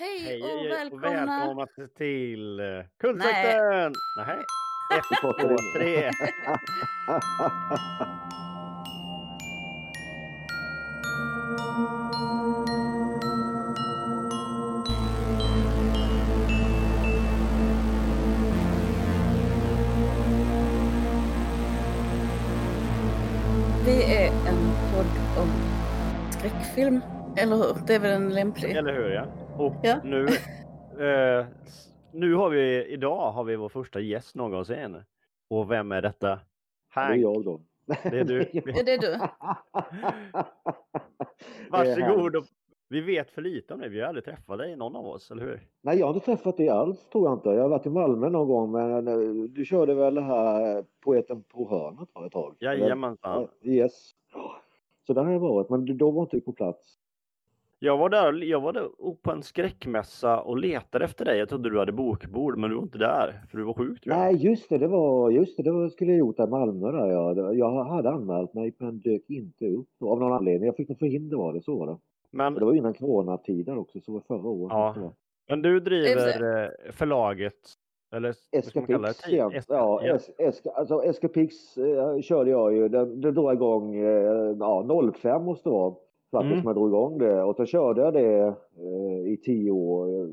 Hej, Hej och välkomna! välkomna till eh, Kultsekten! Nej. Ett, två, tre. Vi är en podd om skräckfilm, eller hur? Det är väl en lämplig... Eller hur ja. Och Ja. nu, eh, nu har vi, idag har vi vår första gäst någonsin. Och vem är detta? Det är Hank. jag då. Det är du. Är det du? Varsågod. Och, vi vet för lite om dig. Vi har aldrig träffat dig, någon av oss, eller hur? Nej, jag har inte träffat dig alls tror jag inte. Jag har varit i Malmö någon gång men eh, du körde väl det här Poeten på hörnet va, ett tag? Jajamensan. Ja, Yes. Så där har jag varit men du- då var inte du på plats. Jag var där, jag var där på en skräckmässa och letade efter dig. Jag trodde du hade bokbord, men du var inte där. För du var sjuk jag. Nej just det, det var just det, det var, skulle jag gjort där i Malmö där ja. Det- Jag hade anmält mig men dök inte upp av någon anledning. Jag fick något förhinder var det, så var det. Men, det var innan coronatiden också, så var förra året. Ja. Men du driver eh, förlaget, eller? Escapix. Tid- Ja, ja. es, eska, alltså Escapix eh, körde jag ju. Det, det drog igång eh, ja, 05 måste det vara. Faktiskt Mm. som jag drog igång det. Och så körde jag det eh, i tio år, eh,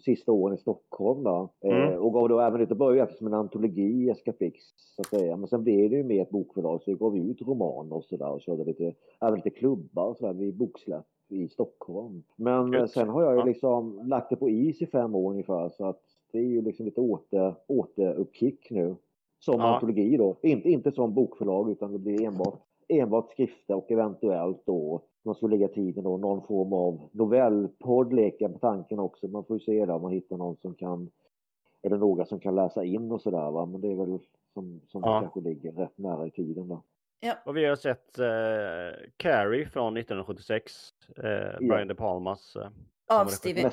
sista åren i Stockholm. Då. Eh, Mm. och gav då även lite, började faktiskt som en antologi Escapix. Så att säga. Men sen blev det ju mer ett bokförlag så vi gav ut romaner och sådär och körde lite, även lite klubbar och sådär vid boksläpp i Stockholm. Men eh, Gött. sen har jag ju Ja. liksom lagt det på is i fem år ungefär så att det är ju liksom lite åter, återuppkick nu. Som Ja. antologi då. Inte, inte som bokförlag utan det blir enbart, enbart skrifter och eventuellt då man skulle lägga tiden då någon form av novellpodd leker jag på tanken också. Man får ju se där om man hittar någon som kan eller några som kan läsa in och sådär va. Men det är väl som, som Ja. kanske ligger rätt nära i tiden då. Och vi har sett eh, Carrie från 1976. Eh, Brian De Palmas. Eh, Av Stephen...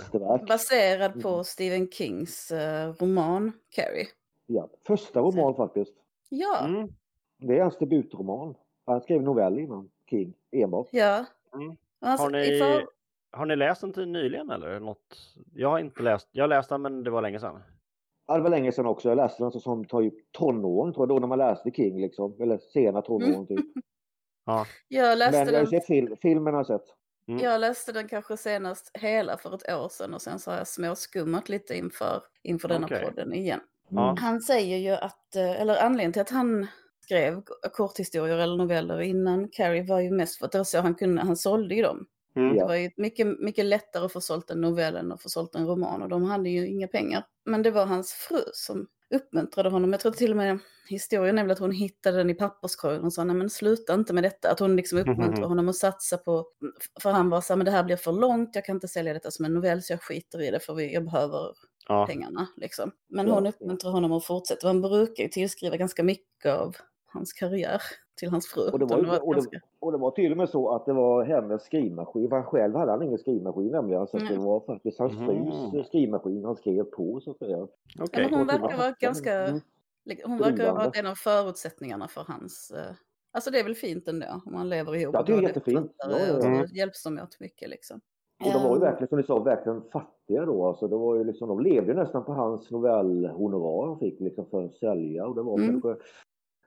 Baserad på Mm. Stephen Kings eh, roman Carrie. Ja. Första roman faktiskt. Ja, mm. Det är hans debutroman. Han skrev novell innan King enbart. ja. Mm. Alltså, Har, ni, för... har ni läst den till nyligen eller något? Jag har inte läst. Jag har läst den men det var länge sedan. Ja, det var länge sedan också. Jag läste den som typ tonåring tror jag. Då när man läste King liksom. Eller sena tonåren typ. Ja. Jag läste Men jag har den fil- filmen har jag sett. Mm. Jag läste den kanske senast hela för ett år sedan och sen så har jag småskummat lite inför, inför denna Okej. podden igen. Ja. Han säger ju att, eh, eller anledningen till att han skrev korthistorier eller noveller innan Carrie var ju mest för att det var så han kunde, han sålde ju dem. Mm. Det var ju mycket, mycket lättare att få sålt en novell än att få sålt en roman och de hade ju inga pengar. Men det var hans fru som uppmuntrade honom. Jag tror till och med historien är väl att hon hittade den i papperskorgen och sa nej men sluta inte med detta. Att hon liksom uppmuntrade Mhm. honom att satsa på, för han var så här men det här blir för långt, jag kan inte sälja detta som en novell så jag skiter i det för jag behöver Ja. pengarna. Liksom. Men hon ja. uppmuntrar honom att fortsätta. Han brukar ju tillskriva ganska mycket av hans karriär till hans fru. Och det, var, Utan ju- och, det, ganska- och det var till och med så att det var hennes skrivmaskin. För han själv hade han ingen skrivmaskin nämligen. Så att det Mm. var faktiskt hans frus skrivmaskin han skrev på så att säga. Okej. Ja, men hon det verkar var- vara ganska, Mm. hon verkar varit en av förutsättningarna för hans, eh, alltså det är väl fint ändå om man lever ihop. Ja, det är jättefint. Ja, ja, och ja. så hjälps de åt mycket liksom. Och de var ju Ehm, verkligen, som ni sa, verkligen fattiga då. Alltså, det var ju liksom, de levde ju nästan på hans novellhonorar han fick liksom för att sälja. Och det var Mm. kanske,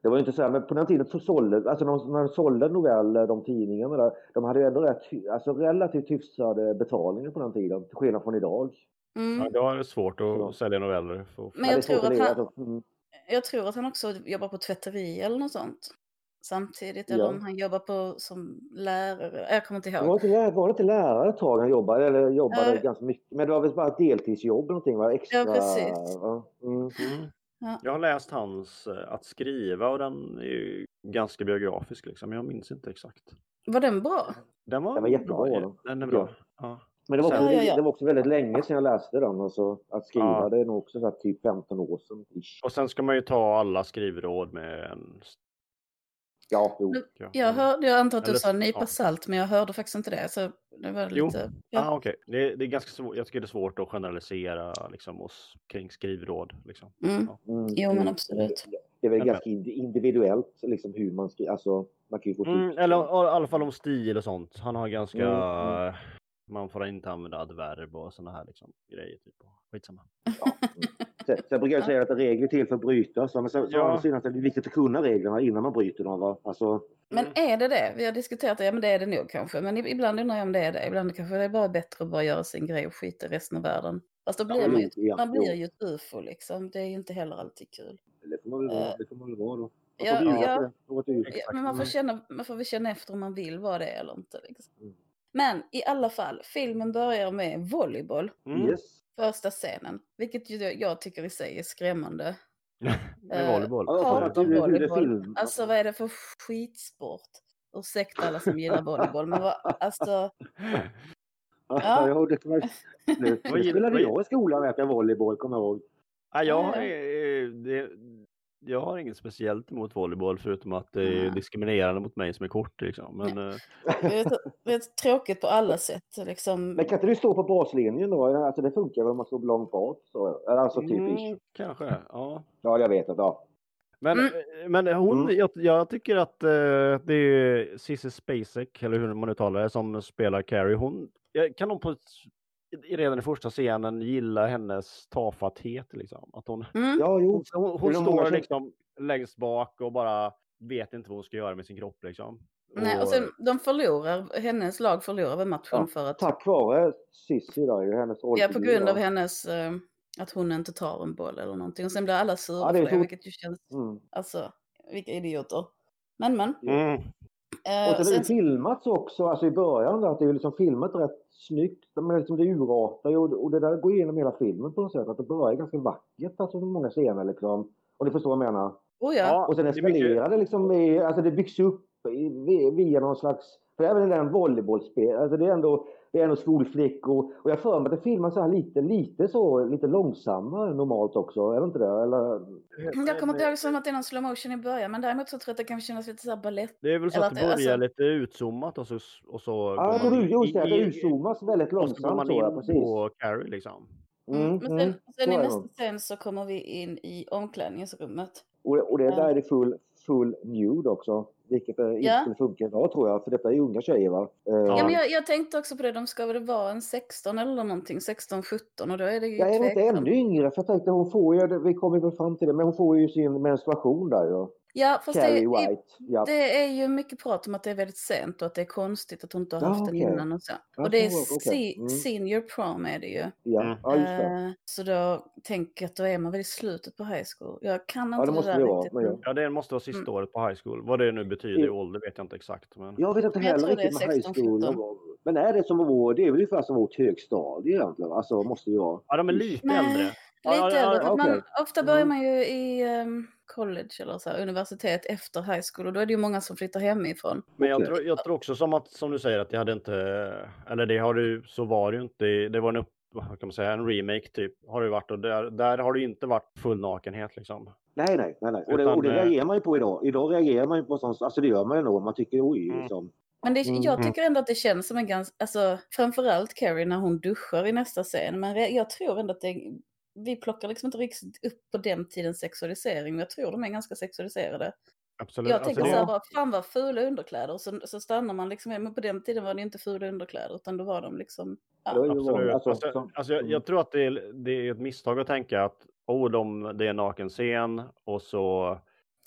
det var ju inte så här, men på den tiden så sålde, alltså de, när de sålde noveller, de tidningarna där, de hade ju ändå rätt, alltså relativt hyfsade betalningar på den tiden, till skillnad från idag. mm. Ja, det var svårt att Ja. sälja noveller. För... Men Ja, det jag är svårt tror, att han, alltså, mm. jag tror att han också jobbar på tvätteri eller något sånt. Samtidigt, eller Ja. om han jobbar på som lärare. Jag kommer inte Var det ihåg. inte, var det inte lärare ett tag han jobbade? Eller jobbade Ja. ganska mycket. Men det var väl bara ett deltidsjobb någonting va? Extra... Ja, precis. Ja, mm. Mm. Ja. Jag har läst hans eh, Att skriva och den är ju ganska biografisk liksom. Jag minns inte exakt. Var den bra? Den var, Den var jättebra, bra. den. Är bra. Ja. Men det var, också, Ja, ja, ja. det var också väldigt länge sedan jag läste den. Alltså, att skriva, Ja. det är nog också så här, typ 15 år sedan. Ish. Och sen ska man ju ta alla skrivråd med en... Ja, jo. Ja. Jag, hörde, jag antar att du Eller- sa en nypa ja. salt, men jag hörde faktiskt inte det. Så det var Jo. lite... Ja, Ja. okej. Det, det är ganska svårt. Jag tycker det är svårt att generalisera liksom, oss kring skrivråd. Liksom. Mm. Ja. Mm, Jo, men mm. absolut. Det är väl ganska indi- individuellt liksom hur man skriver. Alltså, man kan ju få Mm, eller i alla fall om stil och sånt. Han har ganska... Mm, Man får inte använda adverb och sådana här liksom, grejer. Typ. Skitsamma. Sen, sen brukar jag säga att regler är till för att brytas. Men så, så Ja. å andra sidan är det viktigt att kunna reglerna innan man bryter dem. Va? Alltså, Men Mm. är det det? Vi har diskuterat det, ja men det är det nog kanske. Men ibland undrar jag om det är det. Ibland kanske det är bara bättre att bara göra sin grej och skita i resten av världen. Fast då blir Ja, man ju, ja, man blir ju ett ufo liksom. Det är ju inte heller alltid kul. det får man väl vara, Eh, det får man väl vara då. Ja, ja. Ja, men man får, känna, man får väl känna efter om man vill vara det eller inte. Liksom. Mm. Men i alla fall, filmen börjar med volleyboll. Mm. Yes. Första scenen. Vilket ju jag tycker i sig är skrämmande. Med Eh, volleyboll. Ja, att om volleyboll. Alltså vad är det för skitsport? Ursäkta alla som gillar volleyboll, men vad, alltså... Ja. Ja, det, man, det, det spelade jag i skolan, vet jag, volleyboll, kommer jag ihåg. Ja, jag, eh, det, jag har inget speciellt emot volleyboll förutom att det är diskriminerande mot mig som är kort. Liksom. Men, eh, Det är, det är tråkigt på alla sätt. Liksom. Men kan inte du stå på baslinjen då? Alltså det funkar väl om man står långt? Så, eller alltså typ mm, kanske, ja. Ja, jag vet att ja. Men, Mm. eh, men hon, Mm. jag, jag tycker att eh, det är Cissi Spacek, eller hur man uttalar det, som spelar Carrie. Hon, jag kan hon på, ett- redan i första scenen gilla hennes tafatthet. Liksom. Att hon, Mm. Ja, hon, hon, hon står som- liksom längst bak och bara vet inte vad hon ska göra med sin kropp. Liksom. Nej, och sen, de förlorar, hennes lag förlorar väl matchen Ja, för att... Tack vare Cissi då, ju hennes Ja, på grund av hennes... eh, att hon inte tar en boll eller någonting. Och sen blir alla sura Ja, det för det, så- vilket ju känns... Mm. Alltså, vilka idioter. Men men. Mm. Eh, Och sen är det sen, filmats också, alltså i början att det är liksom filmat rätt snyggt. Men liksom det urartar ju och, och det där går igenom hela filmen på något sätt. Att det börjar ganska vackert, alltså många scener liksom. Och ni förstår vad jag menar. oh ja. Och sen det mycket- eskalerar det liksom, i, alltså det byggs upp i, via någon slags, för även den volleybollspel, alltså det är ändå, det är ändå skolflickor. Och jag har för mig att det filmas så här lite, lite så, lite långsammare normalt också, är det inte det? Eller? Jag kommer inte ihåg som att det är någon slow motion i början. Men däremot så tror jag att det kan kännas lite så här balett. Det är väl så Eller att det att det- börjar alltså- lite utzoomat och så, och så Ja, går jag tror man du, just det, det utzoomas väldigt och så går långsamt man så, ja, in precis. på Carrie liksom. Mm. Mm, Men sen, mm, sen i det nästa scen så kommer vi in i omklädningsrummet. Och, och det, där är det full, full nude också. Vilket eh, inte Ja. skulle funka idag tror jag, för detta är ju unga tjejer va? Eh, Ja. Men jag, jag tänkte också på det, de ska väl vara en 16 eller någonting, 16, 17 och då är det ju Jag är inte ännu yngre, för jag tänkte hon får ju, vi kommer väl fram till det, men hon får ju sin menstruation där ju. Ja, fast det, Carrie är- White. Ja. det är ju mycket prat om att det är väldigt sent och att det är konstigt att hon inte har Ja, haft den okej. innan och så. Ja, och det är se- Mm. senior prom är det ju. Ja, Mm. ja, just det. Eh, så då tänker jag att då är man väl i slutet på high school. Jag kan Ja, inte det det, måste där det vara, riktigt. men ja. Ja, det måste vara sista Mm. året på high school. Vad det nu betyder i Ja. ålder vet jag inte exakt. Men... Jag vet inte heller det riktigt med high 16, school. 17. Men är det som vår, det är väl ungefär som vårt högstadie egentligen? Alltså måste ju vara. Ja, de är lite Nej, äldre. Ja, ja, Lite ja, att man, okej. ofta börjar Mm. man ju i ehm, college eller så här, universitet efter high school och då är det ju många som flyttar hemifrån. Men jag tror, jag tror också som att, som du säger, att det hade inte, eller det har du, så var det ju inte, det var en upp, vad kan man säga, en remake typ, har det varit och där, där har det ju inte varit full nakenhet liksom. Nej, nej, nej. nej. Och, det, Utan, och det eh, reagerar man ju på idag. Idag reagerar man ju på sånt, alltså det gör man ju nog. Man tycker oj, Mm. liksom. Men det, Mm. jag tycker ändå att det känns som en ganska, alltså framförallt Carrie när hon duschar i nästa scen. Men jag tror ändå att det, vi plockar liksom inte riktigt upp på den tidens sexualisering. Men jag tror de är ganska sexualiserade. Absolut. Jag Alltså, tänker det- så här bara, fan vad fula underkläder. Och så, så stannar man liksom, men på den tiden var det inte fula underkläder utan då var de liksom, ja. Absolut. Alltså, alltså, alltså, som- jag, mm. jag tror att det är, det är ett misstag att tänka att oh, de, det är en naken scen och så...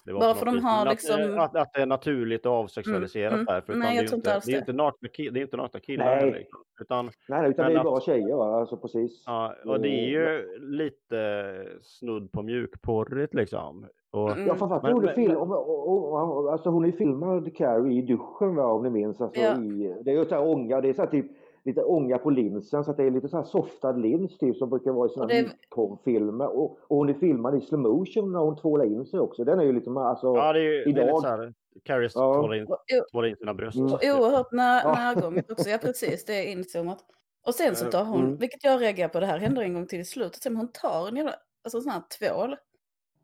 Det var Bara för de har liksom- att, att det är naturligt och avsexualiserat Mm, mm. därför. Nej, jag det är tror inte alls det är det. inte nakna, ki- det är inte nakna killar Nej. liksom. Utan, Nej, utan det är att- bara tjejer va? Alltså precis. ja, och det är ju lite snudd på mjukporrigt liksom. Och, Mm. Ja, framförallt men- film, och, och, och, alltså hon är filmad Carrie i duschen va, om ni minns. Alltså, Ja. i, det är ju så här ånga, det är så här typ lite ånga på linsen så att det är lite så här softad lins typ som brukar vara i såna Och det- porrfilmer. Och, och hon är filmad i slow motion när hon tvålar in sig också. Den är ju liksom alltså. ja, det är, ju- det är lite idag- så här. Carrie Ja. tvålar in, tvålar in sina bröst. Mm. och oerhört när, närgånget också. Ja precis, det är inzoomat. Och sen så Eh, tar hon, mm. vilket jag reagerar på, det här händer en gång till i slutet, sen hon tar en jävla, alltså sån här tvål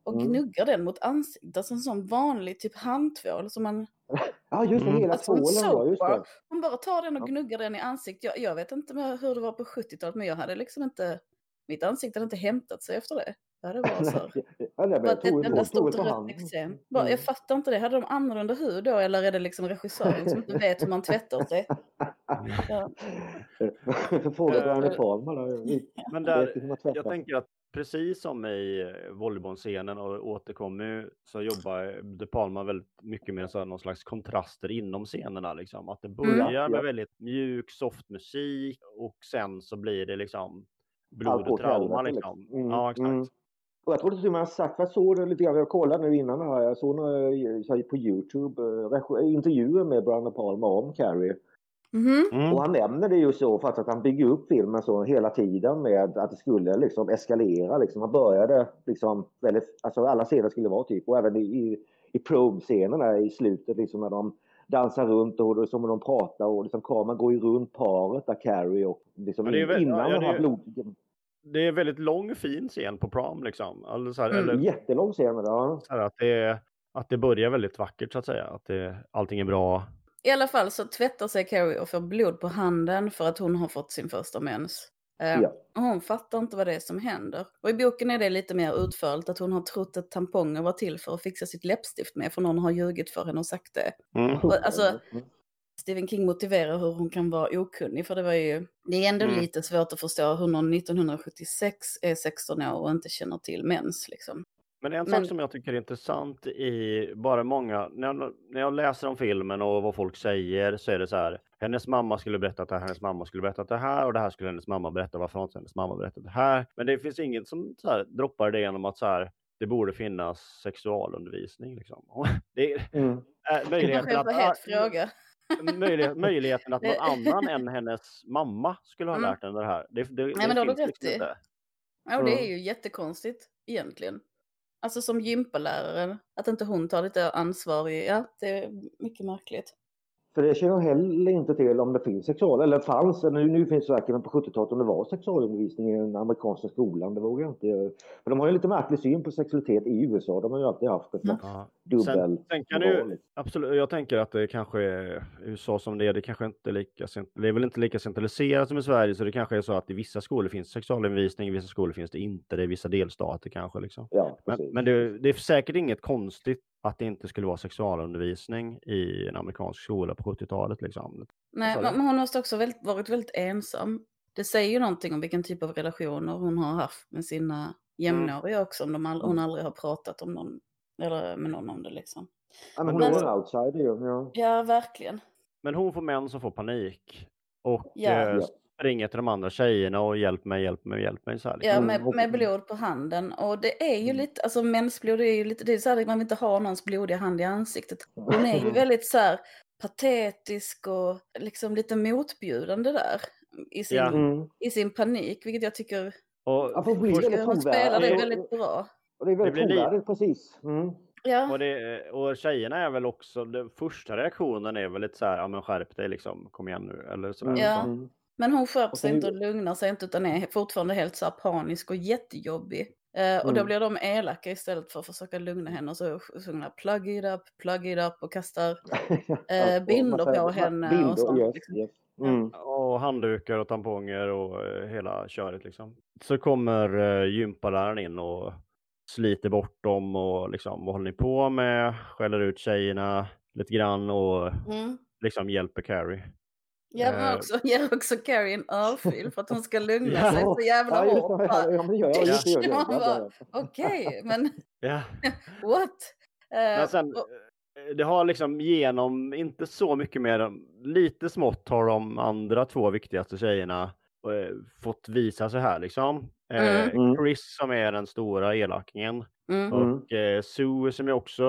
och Mm. gnuggar den mot ansiktet, alltså en sån vanlig typ handtvål som man, Ja just det, Mm. hela Alltså, en tvålen ja, det. hon bara tar den och Ja. gnuggar den i ansiktet. Jag, jag vet inte hur det var på 70-talet men jag hade liksom inte, mitt ansikte hade inte hämtat sig efter det. Det hade varit så. Ja, Bara ett enda stort rött eksem. Mm. Jag fattar inte det. Hade de annorlunda hud då eller är det liksom regissören som inte vet hur man tvättar sig? Ja. Fråga då. Vi Men där, jag tänker att precis som i eh, volleybollscenen och återkommer så jobbar De Palma väldigt mycket med så någon slags kontraster inom scenerna. Liksom. Att det börjar Ja, med väldigt mjuk, soft musik och sen så blir det liksom blod och trauma. Liksom. liksom. Mm, Ja, exakt. mm. Och jag till och med jag sagt, jag såg det lite grann, jag kollade nu innan här, jag såg några, på Youtube, eh, intervjuer med Brian De Palma om Carrie. Mhm. Mm. Och han nämner det ju så för att han bygger upp filmen så hela tiden med att det skulle liksom eskalera. Liksom. Han började liksom väldigt, alltså alla scener skulle vara typ och även i, i, i probe-scenerna i slutet liksom när de dansar runt och det är som när de pratar och liksom kameran går ju runt paret där Carrie och liksom Men det är väl- innan ja, de det har är- blod... Det är en väldigt lång fin scen på prom liksom. Alltså, så här, Mm. eller, Jättelång scen ja. så här, att, det, att det börjar väldigt vackert så att säga. Att det, allting är bra. I alla fall så tvättar sig Carrie och får blod på handen för att hon har fått sin första mens. Eh, Ja. Hon fattar inte vad det är som händer. Och i boken är det lite mer utförligt att hon har trott att tamponger var till för att fixa sitt läppstift med för någon har ljugit för henne och sagt det. Mm. Och, alltså. Stephen King motiverar hur hon kan vara okunnig för det var ju, det är ändå Mm. lite svårt att förstå hur någon 1976 är 16 år och inte känner till mens liksom. Men en Men- sak som jag tycker är intressant i bara många, när jag, när jag läser om filmen och vad folk säger så är det så här. Hennes mamma skulle berätta det här, hennes mamma skulle berätta det här och det här skulle hennes mamma berätta. Varför har inte hennes mamma berättat det här? Men det finns inget som så här, droppar det genom att så här, det borde finnas sexualundervisning. Liksom. Det är, Mm. Det möjligheten, att, fråga. möjlighet, möjligheten att någon annan än hennes mamma skulle ha Mm. lärt henne det här. Det, det, men det det har du rätt liksom i. Ja, det är Mm. ju jättekonstigt egentligen. Alltså som gympalärare, att inte hon tar lite ansvar i, ja, det är mycket märkligt. För det känner jag heller inte till om det finns sexual, eller fanns, nu, nu finns det säkert men på 70-talet om det var sexualundervisning i den amerikanska skolan, det vågar jag inte. För de har ju lite märklig syn på sexualitet i USA, de har ju alltid haft en slags dubbel Sen, sen kan du, absolut, jag tänker att det kanske är USA som det är, det kanske inte är lika, det är väl inte lika centraliserat som i Sverige, så det kanske är så att i vissa skolor finns sexualundervisning, i vissa skolor finns det inte, det är vissa delstater kanske liksom. Ja, Men, men det, det är säkert inget konstigt att det inte skulle vara sexualundervisning i en amerikansk skola på 70-talet liksom. Nej, men hon måste också väldigt, varit väldigt ensam. Det säger ju någonting om vilken typ av relationer hon har haft med sina jämnåriga också, om de all, hon aldrig har pratat om någon, eller med någon om det liksom. ja, men hon är en outsider ju. Ja. Ja, verkligen. Men hon får män som får panik och Ja. eh, Springer till de andra tjejerna och hjälp mig, hjälp mig, hjälp mig. Så här, liksom. Ja, Mm, med, med blod på handen. Och det är ju Mm. lite, alltså mensblod är ju lite, det är så här, man vill inte ha någons blodiga hand i ansiktet. Hon är ju väldigt så här patetisk och liksom lite motbjudande där. I sin, Ja. Mm. i sin panik, vilket jag tycker Och, Ja, för hon spelar det väldigt bra. Och det är väldigt trovärdigt, precis. Mm. Ja, Och, det, och tjejerna är väl också, den första reaktionen är väl lite så här, ja men skärp dig liksom, kom igen nu. Eller sådär. Mm. Ja. Mm. Men hon skärper sig inte och lugnar sig inte utan är fortfarande helt så här panisk och jättejobbig. Eh, och då Mm. blir de elaka istället för att försöka lugna henne och så sjunger de plug it up, plug it up och kastar Eh, massa- på henne bindor, och sånt, Yes, liksom. yes. Mm. Och handdukar och tamponger och eh, hela köret liksom. Så kommer eh, gympaläraren in och sliter bort dem och liksom, vad håller ni på med? Skäller ut tjejerna lite grann och Mm. liksom hjälper Carrie. Ja, men Eh. också, ger också Carrie en örfil för att hon ska lugna Ja. sig så jävla Ja, hårt. Ja, men det gör jag. Just det, jag. Okej, men Ja. what? Eh, Men sen, eh, det har liksom genom, inte så mycket mer, lite smått har de andra två viktigaste tjejerna fått visa sig här liksom. Mm. Mm. Chris som är den stora elakingen mm. Mm. och eh, Sue som är också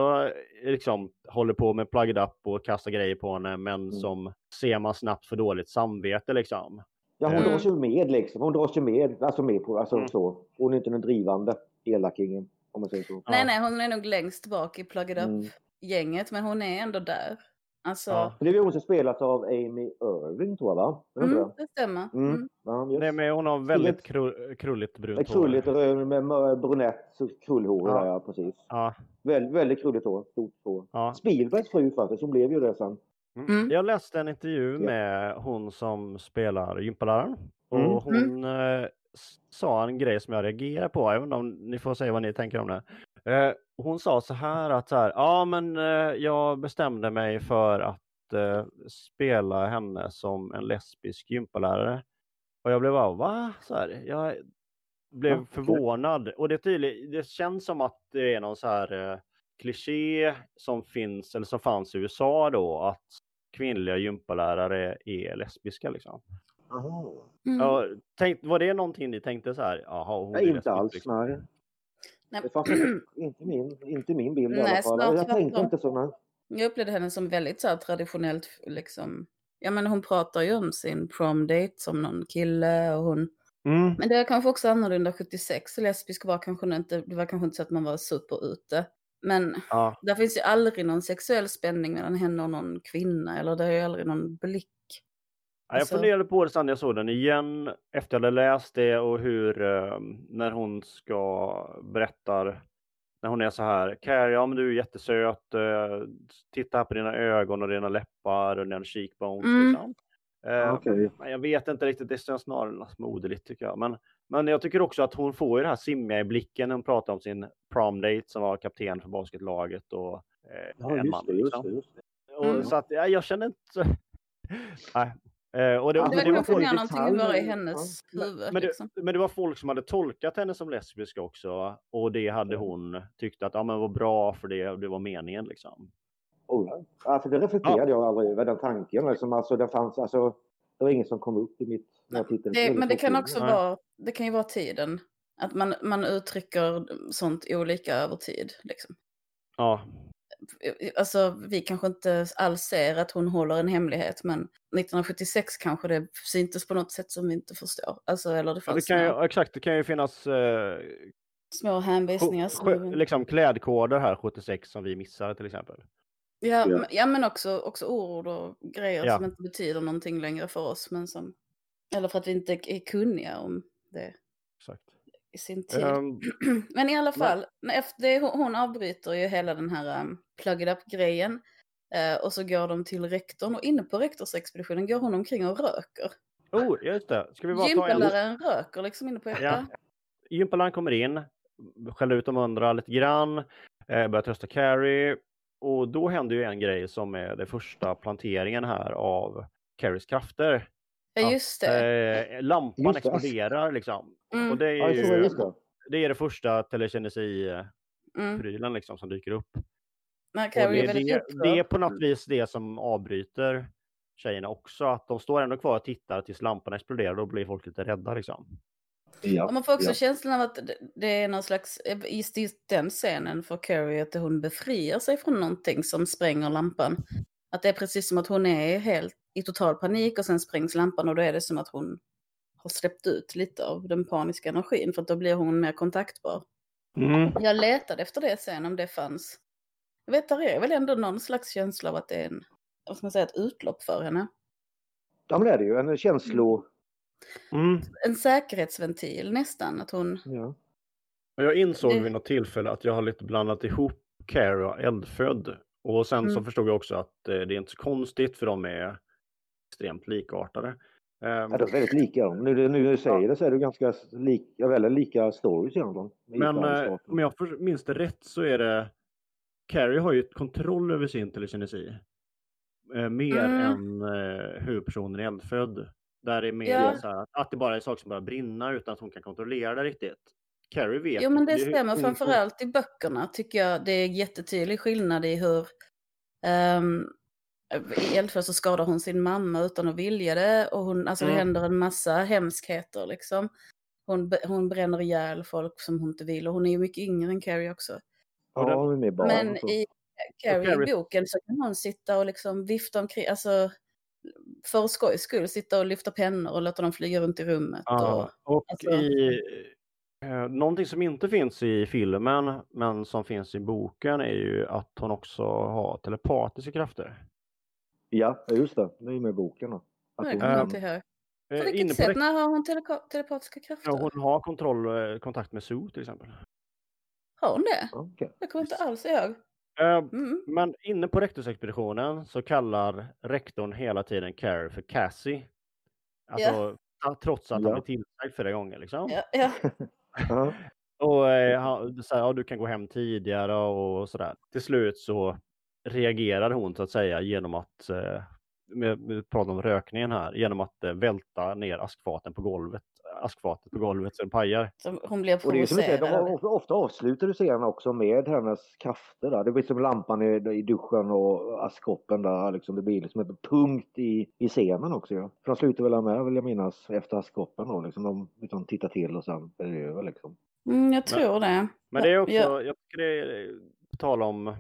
eh, liksom håller på med plug it up och kastar grejer på henne men Mm. som ser man snabbt för dåligt samvete liksom. Ja, hon Mm. dras ju med liksom. Hon dras ju med, alltså med på, alltså Mm. så. Hon är inte den drivande elakingen, om man säger så. Nej, Ja. nej, hon är nog längst bak i Plug It Mm. Up-gänget, men hon är ändå där. Alltså, Ja. Det är ju hon som spelas av Amy Irving, tror jag, va? Är det inte mm, det? det stämmer. Mm. Mm. Ja, yes. Nej, men hon har väldigt kru- krulligt brunt hår. krulligt och med brunett krullhår, Ja. ja. precis. Ja, Väldigt, väldigt krulligt hår, stort hår. ja. Spielbergs fru faktiskt, hon blev ju det sen. Mm. Jag läste en intervju Ja. med hon som spelar gympaläraren. Och Mm. hon eh, s- sa en grej som jag reagerar på. Jag inte om ni får säga vad ni tänker om det. Eh, hon sa så här att så här, ja men eh, jag bestämde mig för att eh, spela henne som en lesbisk gympalärare. Och jag blev bara, va? Så här, jag blev Ja, okej. förvånad. Och det, är tydligt, det känns som att det är någon så här eh, kliché som finns, eller som fanns i USA då, att kvinnliga gympalärare är lesbiska liksom. Aha. Mm. Ja, tänk, var det någonting ni tänkte så här, jaha, hon är Nej, inte lesbisk, alls. liksom? Nej. Nej. Det fanns inte, inte, min, inte min bild i Nej, alla fall. Jag tänkte tvärtom. inte så. Nej. Jag upplevde henne som väldigt så här traditionellt, liksom, ja men hon pratar ju om sin prom date som någon kille och hon, Mm. men det är kanske också annorlunda 76, lesbisk var kanske inte, det var kanske inte så att man var superute. Men Ja. där finns ju aldrig någon sexuell spänning mellan henne och någon kvinna, eller det är ju aldrig någon blick. Ja, jag Alltså- funderade på det sen jag såg den igen efter jag hade läst det och hur eh, när hon ska berättar när hon är så här Carrie, ja men du är jättesöt, eh, titta här på dina ögon och dina läppar och dina cheekbones. Mm. Liksom. Eh, men Jag vet inte riktigt, det känns snarare moderligt tycker jag. Men, men jag tycker också att hon får ju det här simmiga i blicken när hon pratar om sin prom date som var kapten för basketlaget och eh, Ja, en just man. det, just liksom. det, just det. Och, Mm. Så att ja, jag känner inte... Nej. Eh, och det, Ja, Det men var det var folk någonting bara i hennes ja. huvud. men, liksom. det, men det var folk som hade tolkat henne som lesbisk också. Och det hade hon tyckt att ja, men vad bra för det, det var meningen liksom. All right. Alltså, det reflekterade jag aldrig över den tanken. Liksom, alltså, det, fanns, alltså, det var ingen som kom upp i mitt... Tittade på Det, men det kan så- också Nej. vara, det kan ju vara tiden. Att man, man uttrycker sånt olika över tid. Liksom. Ja, Alltså vi kanske inte alls ser att hon håller en hemlighet men 1976 kanske det syntes på något sätt som vi inte förstår. Alltså eller det ja det fanns kan ju, några exakt, det kan ju finnas eh, små hänvisningar. som liksom klädkoder här 76 som vi missar till exempel. Ja, Ja. men- ja men också, också ord och grejer Ja. som inte betyder någonting längre för oss. Men som, eller för att vi inte är kunniga om det Exakt. I sin tid. Ehm, Men i alla fall, när efter hon, avbryter ju hela den här um, it up-grejen. Eh, och så går de till rektorn och inne på rektorsexpeditionen går hon omkring och röker. oh, just det. Ska vi bara ta en... Gympaläraren röker liksom inne på... Ja. Gympalan kommer in, skäller ut de andra lite grann, eh, börjar trösta Carrie. Och då händer ju en grej som är den första planteringen här av Carries krafter. Ja, just det. Eh, lampan Just det. exploderar liksom. Mm, Och det Ja, är var det, ju just det. det, är det första telekinesi-prylen mm. liksom, som dyker upp. Carrie det, är det, är på något vis det som avbryter tjejerna också. Att de står ändå kvar och tittar tills lampan exploderar. Då blir folk lite rädda liksom. Ja. Och man får också ja. känslan av att det- är någon slags, i just den scenen för Carrie, att hon befriar sig från någonting som spränger lampan. Att det är precis som att hon är helt i total panik och sen sprängs lampan och då är det som att hon har släppt ut lite av den paniska energin för att då blir hon mer kontaktbar. Jag letade efter det sen om det fanns. Jag vet, där är väl ändå någon slags känsla av att det är en, vad ska man säga, ett utlopp för henne. ja, men det är det ju. En känslo... Mm. En säkerhetsventil nästan, att hon... Ja. Och Jag insåg Det- vid något tillfälle att jag har lite blandat ihop Carrie och Eldfödd. Och sen så Mm. förstod jag också att eh, det är inte så konstigt för de är extremt likartade. Ehm, Ja, de är väldigt lika. dem. Nu, nu när du säger det så är det ganska lik, ja, väldigt lika stories egentligen. men Lika eh, om jag minns det rätt så är det Carrie har ju ett kontroll över sin telekinesi. Eh, mer Mm. än eh, huvudpersonen i Eldfödd. Där det är mer Ja. så här, att det bara är saker som bara brinna utan att hon kan kontrollera det riktigt. Carrie vet Jo men det stämmer, hon- framförallt i böckerna tycker jag det är jättetydlig skillnad i hur um, i Eldfjord så skadar hon sin mamma utan att vilja det och hon, alltså det Mm. händer en massa hemskheter liksom. Hon, hon bränner ihjäl folk som hon inte vill och hon är ju mycket yngre än Carrie också. och Ja, de är med barn Men och i Carrie, Carrie- i boken så kan hon sitta och liksom vifta omkring, alltså för skojs skull sitta och lyfta pennor och låta dem flyga runt i rummet. Och, Ja, och alltså- i, eh, någonting som inte finns i filmen men som finns i boken är ju att hon också har telepatiska krafter. Ja, just det. Det är ju med boken. Då. Att Nej, hon- Ehm, ihåg. På Eh, vilket inne på sätt? det- När har hon teleka- telepatiska krafter? Ja, hon har kontroll, eh, kontakt med Sue till exempel. Har hon det? Okej. Jag kommer inte alls ihåg. Eh, Mm. Men inne på rektorsexpeditionen så kallar rektorn hela tiden Carrie för Cassie. Alltså, ja, trots att han Ja. blir tillsagd flera gånger liksom. Ja. Och eh, han säger ja, du kan gå hem tidigare och sådär. Till slut så reagerar hon så att säga genom att, eh, vi pratar om rökningen här, genom att eh, välta ner askfaten på golvet. Askfatet på golvet så den pajar. Så hon blev Och det är som du säger, de provocerad. ofta, avslutar du serien också med hennes krafter där. Det blir som lampan i, i duschen och askkoppen där liksom. Det blir liksom en punkt i, i scenen också ja. För de slutar väl med vill jag minnas efter askkoppen då liksom. De liksom tittar till och sen är det över liksom. Mm, jag tror det. Men det är också, Ja. jag tycker det är, på tal om,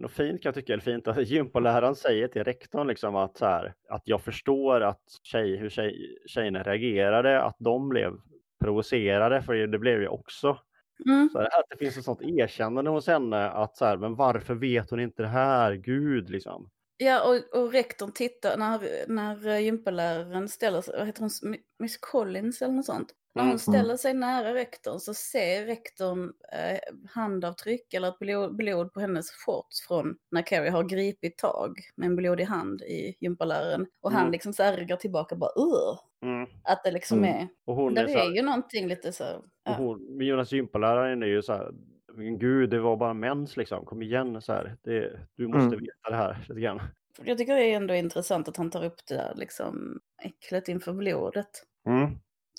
något fint kan jag tycka, eller fint att gympaläraren säger till rektorn liksom att, så här, att jag förstår att tjej, hur tjej, tjejerna reagerade, att de blev provocerade, för det blev jag också. Mm. Så här, att det finns ett sånt erkännande hos henne att så här, men varför vet hon inte det här? Gud liksom. Ja, och, och rektorn tittar, när, när gympaläraren ställer sig, vad heter hon, Miss Collins eller något sånt? När hon Mm. ställer sig nära rektorn så ser rektorn eh, handavtryck eller blod, blod på hennes shorts från när Carrie har gripit tag med en blodig hand i gympaläraren. Och han Mm. liksom så här ryggar tillbaka bara Ugh! Mm. Att det liksom Mm. är, Och hon där är så är här, ju någonting lite så, och ja. hon, Jonas gympaläraren är ju så här, men gud det var bara mens liksom, kom igen så här. Det, du måste Mm. veta det här lite grann. Jag tycker det är ändå intressant att han tar upp det där liksom äcklet inför blodet. Mm.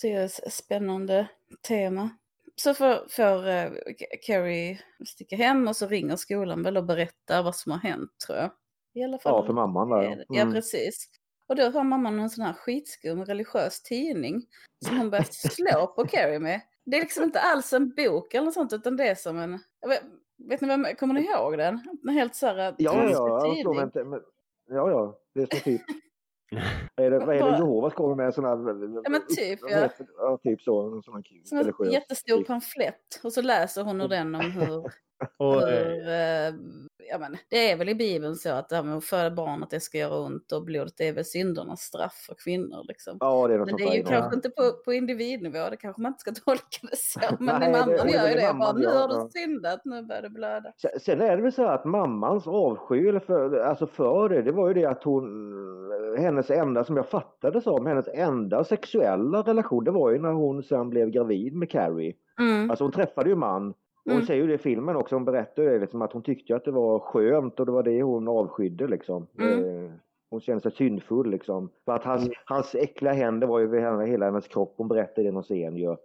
Det är ett spännande tema. Så får, får uh, Carrie sticka hem och så ringer skolan väl och berättar vad som har hänt tror jag. I alla fall. Ja, för mamman där. är det- Ja, Mm. precis. Och då har mamman en sån här skitskum religiös tidning som hon börjat slå på Carrie med. Det är liksom inte alls en bok eller något sånt utan det är som en... Vet, vet ni vad, kommer ni ihåg den? En helt så här Ja, ja, tramsig jag men, inte- men, ja, ja, det är som typ, är det, vad är det Jehovas kommer med en sån här, Ja, men typ, ja. ja, typ så, en sån här kul, Som en jättestor skrift. pamflett. Och så läser hon ur den om hur Och, eh, hur, eh, ja, men, det är väl i Bibeln så att det här med att föda barn att det ska göra ont och blodet är väl syndernas straff för kvinnor. Liksom. Ja, det är Men det är ju kanske inte på, på individnivå, det kanske man inte ska tolka det så. Men Nej, mamman det- gör ju det Bara, nu har du syndat, nu börjar det blöda. Sen- är det väl så att mammans avsky för, alltså för det, det var ju det att hon, hennes enda, som jag fattade som, hennes enda sexuella relation, det var ju när hon sen blev gravid med Carrie. Mm. Alltså hon träffade ju man. Och hon Mm. säger ju det i filmen också, hon berättar ju liksom, att hon tyckte att det var skönt och det var det hon avskydde liksom. Mm. Eh, hon kände sig syndfull liksom. För att hans, hans äckliga händer var ju vid henne, hela hennes kropp, hon berättade det i någon scen ju.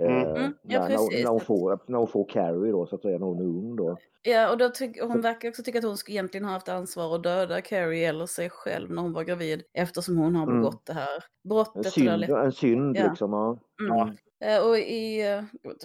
Eh, Mm. Mm, ja, när, när, när, hon får, när hon får Carrie då så att säga, när hon är ung då. Ja, och då tyck, hon verkar också tycka att hon skulle egentligen ha haft ansvar att döda Carrie eller sig själv när hon var gravid eftersom hon har Mm. begått det här En brottet. har synd, en synd Ja. liksom. Ja. Mm. Eh, Och i, eh,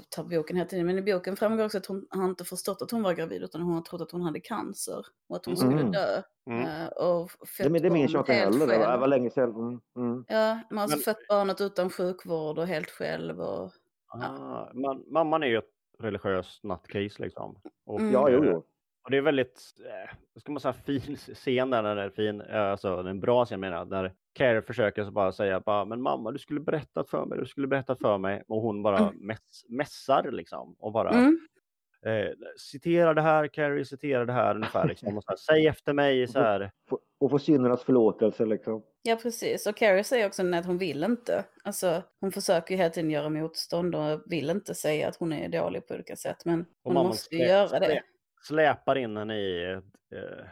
tar boken hela tiden, men i boken framgår också att hon har inte förstått att hon var gravid utan hon har trott att hon hade cancer och att hon skulle Mm. dö. mm. Och fött Det, men det minns jag barnet inte heller. Det var, det själv. var länge sedan. Mm, mm. Ja, men alltså Men- fött barnet utan sjukvård och helt själv. Och, Ah, man, mamman är ju ett religiöst nutcase liksom. Och, Mm. Ja, jo, jo. Och det är väldigt, eh, ska man säga, fin scen där, när det är fin, eh, alltså en bra scen menar jag, när Carrie försöker så bara säga bara, men mamma du skulle berättat för mig, du skulle berättat för mig. Och hon bara Mm. mäss, mässar liksom och bara mm, eh, citera det här, Carrie citera det här ungefär liksom. Och så här, Säg efter mig så här. Och få syndernas förlåtelse liksom. ja, precis. Och Carrie säger också att hon vill inte. Alltså, hon försöker ju hela tiden göra motstånd och vill inte säga att hon är dålig på olika sätt. Men hon måste ju göra det. slä- Släpar in henne i ett eh,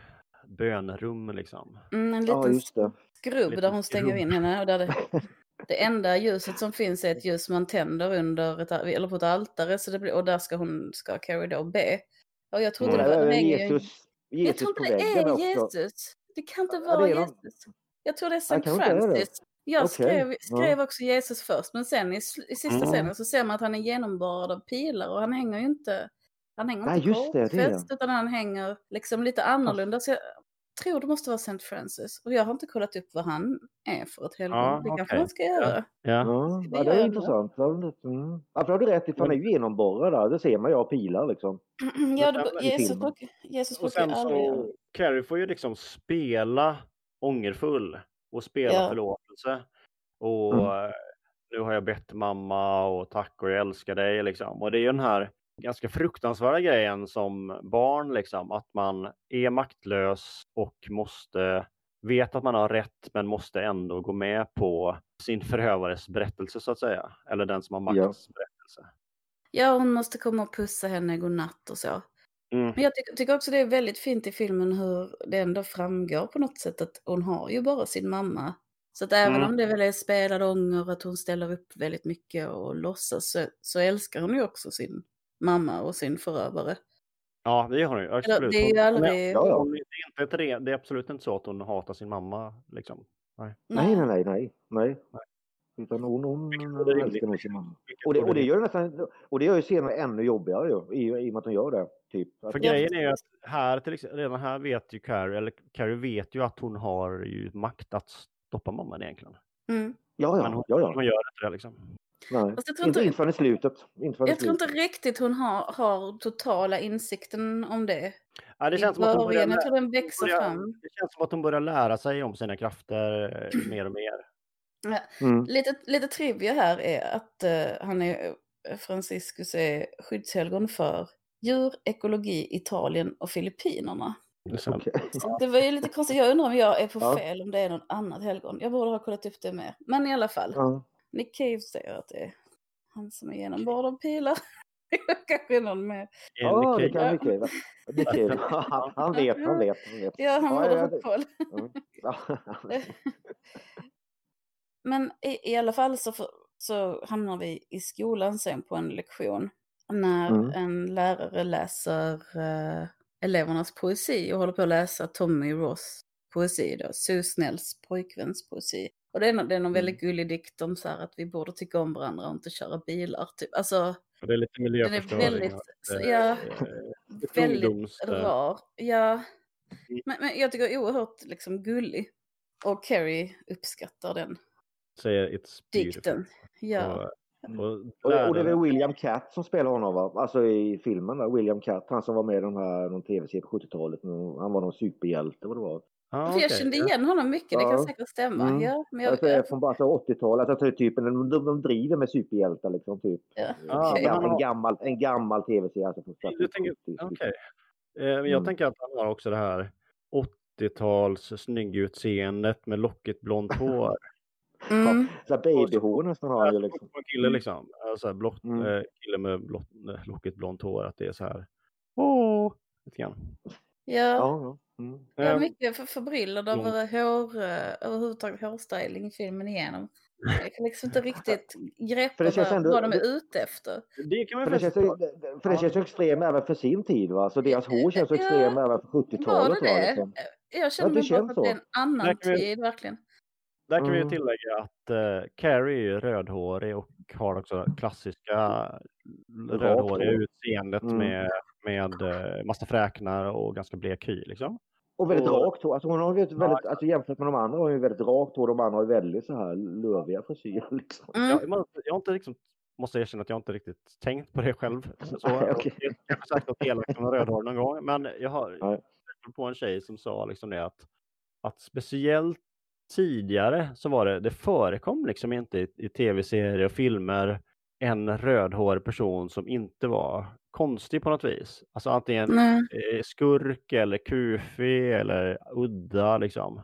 bönrum liksom. Mm, en Ja, liten just det. skrubb Liten där hon stänger skrubb. in henne. Och där det, det enda ljuset som finns är ett ljus man tänder under ett, eller på ett altare. Så det blir, och där ska, hon, ska Carrie då be. Och jag trodde Mm. det var... Ju- Jesus, jag Jesus tror inte det är. Jesus. Det kan inte Ja, vara Jesus. Jag tror det är det. Francis. Jag skrev, ja. skrev också Jesus först, men sen i, i sista Mm. scenen så ser man att han är genomborrad av pilar och han hänger ju inte... Han hänger Nej, inte korsfäst, utan han hänger liksom lite annorlunda. Så jag tror det måste vara St. Francis. Och jag har inte kollat upp vad han är för ett helgon. Ja, det kanske man ska göra. Ja. Ja, Det ja, det är intressant. Mm. För har du rätt han är ju genomborrad där. Det ser man ju av pilar liksom. ja, det, Jesus, brukar- Jesus Och sen så, Carrie får ju liksom spela ångerfull och spela Ja. förlåtelse. Och Mm. eh, nu har jag bett mamma och tack och jag älskar dig liksom. Och det är ju den här ganska fruktansvärda grejen som barn liksom, att man är maktlös och måste vet att man har rätt men måste ändå gå med på sin förövares berättelse så att säga. Eller den som har Ja. makts berättelse. Ja, hon måste komma och pussa henne godnatt och så. Mm. Men jag tycker, tycker också det är väldigt fint i filmen hur det ändå framgår på något sätt att hon har ju bara sin mamma. Så att även Mm. om det väl är spelad ånger, att hon ställer upp väldigt mycket och låtsas, så, så älskar hon ju också sin mamma och sin förövare. Ja, det har hon ju. Absolut. det är ju Hon- men aldrig... Ja, ja. hon- Det är, inte ett re- det är absolut inte så att hon hatar sin mamma. Liksom. Nej, nej, nej, nej, nej. Utan hon, hon älskar nog sin mamma. Och det, och det gör nästan, och det gör ju scenen ännu jobbigare ju, i, i och med att hon gör det. Typ. För grejen är ju att här, till exempel, redan här vet ju Carrie, eller Carrie vet ju att hon har ju makt att stoppa mamman egentligen. Mm. ja, Men ja, hon, ja, ja. hon gör inte det liksom. Nej. Jag tror Inte, inte- förrän i slutet. Inte förrän Jag tror inte riktigt hon har, har totala insikten om det. Ja, det känns som att hon börjar, början, jag tror den växer börjar, fram. det känns som att hon börjar lära sig om sina krafter eh, mer och mer. Mm. Lite, lite trivia här är att eh, han är, Franciscus är skyddshelgon för djur, ekologi, Italien och Filippinerna. Okej. Så det var ju lite konstigt. Jag undrar om jag är på Ja. fel, om det är något annat helgon. Jag borde ha kollat upp det med. Men i alla fall, Ja. Nick Cave säger att det är han som är genomborrad av pilar. Kanske någon mer. Ja, det Enrique- kan väl. Det är kul. Han han vet, han vet. Han vet. Ja, han borde ja, det-. Ja. Men i, i alla fall så, för, så hamnar vi i skolan sen på en lektion. När Mm. en lärare läser eh, elevernas poesi och håller på att läsa Tommy Ross poesi då, Sue Snells pojkväns poesi. Och det är, det är någon Mm. väldigt gullig dikt om så här att vi borde tycka om varandra och inte köra bilar. Typ. Alltså, Det är lite den är miljöförstöring. väldigt, att, eh, ja, eh, väldigt eh, rar. Ja, Mm. men, men jag tycker oerhört liksom gullig. Och Carrie uppskattar den säger it's beautiful. dikten. Ja. Och, och, Och, och det är väl William Catt som spelar honom va? Alltså i filmen där, William Catt, han som var med i de här, någon tv-serie på 70-talet. Han var någon superhjälte vad det var. Ja, För jag okej. kände igen honom mycket, det kan Ja. säkert stämma. Mm. Ja, men jag, Alltså, det är från bara alltså, 80-talet, alltså, typ, de, de, de driver med superhjältar liksom. Typ. ja, Ah, okej. en, gammal, en gammal tv-serie. Alltså, Du tänker, 70. okej. Eh, jag Mm. tänker att han har också det här 80-tals snyggutseendet med lockigt blont hår. Mm. Så här babyhår nästan har ju liksom. Som en kille liksom. Alltså, blott, Mm. eh, kille med blott, eh, lockigt blont hår. Att det är så här. Åh, lite grann. Ja, Ja, ja. Mm. jag är mycket för, förbryllad Mm. över hår, eh, överhuvudtaget hårstyling i filmen igenom. Jag kan liksom inte riktigt greppa För det känns vad, ändå- vad de är det- ute efter. det kan man För det känns, för det känns extremt även för sin tid va? Så deras hår känns Ja, extremt även för Var 70-talet det va? det? Liksom. Jag känner det mig bara att det är en annan vi- tid, verkligen. Där kan vi ju Mm. tillägga att eh, Carrie är rödhårig och har också klassiska rödhåriga hår. utseendet Mm. med, med eh, massa fräknar och ganska blek hy liksom. Och väldigt Och- rakt hår. Alltså hon har ju ett väldigt, alltså jämfört med de andra har hon ju väldigt rakt hår. De andra har ju väldigt så här löviga frisyrer liksom. Mm. Jag, jag, jag har inte liksom, måste erkänna att jag inte riktigt tänkt på det själv. Så, Nej, okej. Jag har sagt något elakt om rödhårig någon gång, men jag har Nej. träffat på en tjej som sa liksom det att, att speciellt tidigare så var det, det förekom liksom inte i, i tv-serier och filmer en rödhårig person som inte var konstig på något vis. Alltså antingen Nej. eh, skurk eller kufig eller udda liksom.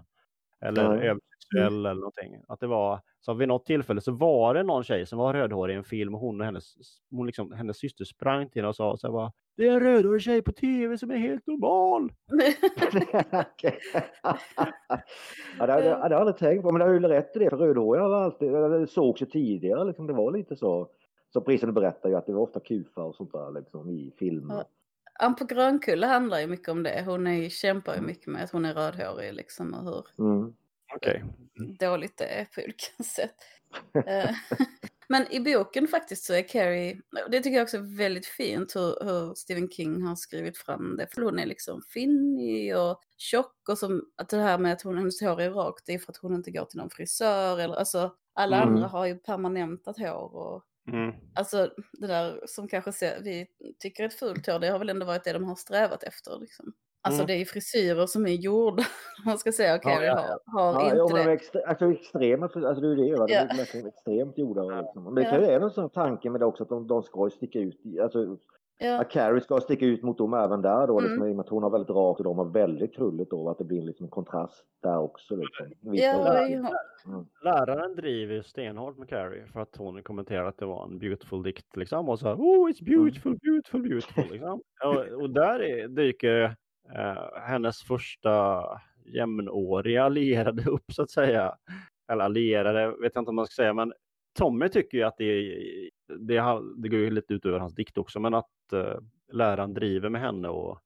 Eller Ja. översexuell eller någonting. Att det var, så vid något tillfälle så var det någon tjej som var rödhårig i en film och hon och hennes, hon liksom, hennes syster sprang till henne och sa så här bara, Det är en rödhårig tjej på tv som är helt normal. Ja, det hade det hade jag aldrig tänkt på. Men det har ju rätt i det. För rödhåriga var alltid, det sågs ju tidigare. Liksom, det var lite så. Så prisen berättar ju att det var ofta kufar och sånt där liksom, i filmer. Ja. Ann på Grönkulla handlar ju mycket om det. Hon är, kämpar ju mycket med att hon är rödhårig liksom och hur Mm. Okej. dåligt det är på olika sätt. Eh, Men i boken faktiskt så är Carrie, det tycker jag också är väldigt fint hur, hur Stephen King har skrivit fram det. För hon är liksom finnig och tjock och som, att det här med att hon, hennes hår är rakt det är för att hon inte går till någon frisör eller alltså alla Mm. andra har ju permanentat hår och Mm. Alltså det där som kanske ser, vi tycker är ett fult hår, det har väl ändå varit det de har strävat efter. Liksom. Alltså Mm. det är ju frisyrer som är gjorda, man ska säga, okej, Ja, vi ja, har, har Ja, inte är det. extre, alltså extrema, alltså det är ju det, va? de Ja. är extremt gjorda. Liksom. Men det Ja. kan ju vara en sån tanke med det också att de, de ska sticka ut. Alltså, Ja. Att Carrie ska sticka ut mot dem även där då, liksom, Mm. i och med att hon har väldigt rakt och de har väldigt krulligt då, att det blir liksom en kontrast där också. Liksom. Ja, där. ja. Läraren driver ju stenhårt med Carrie för att hon kommenterar att det var en beautiful dikt liksom och så här, oh it's beautiful, beautiful, beautiful liksom. och, och där är, dyker eh, hennes första jämnåriga allierade upp så att säga. Eller allierade vet jag inte om man ska säga men Tommy tycker ju att det, det, det går ju lite ut över hans dikt också men att eh, läraren driver med henne och,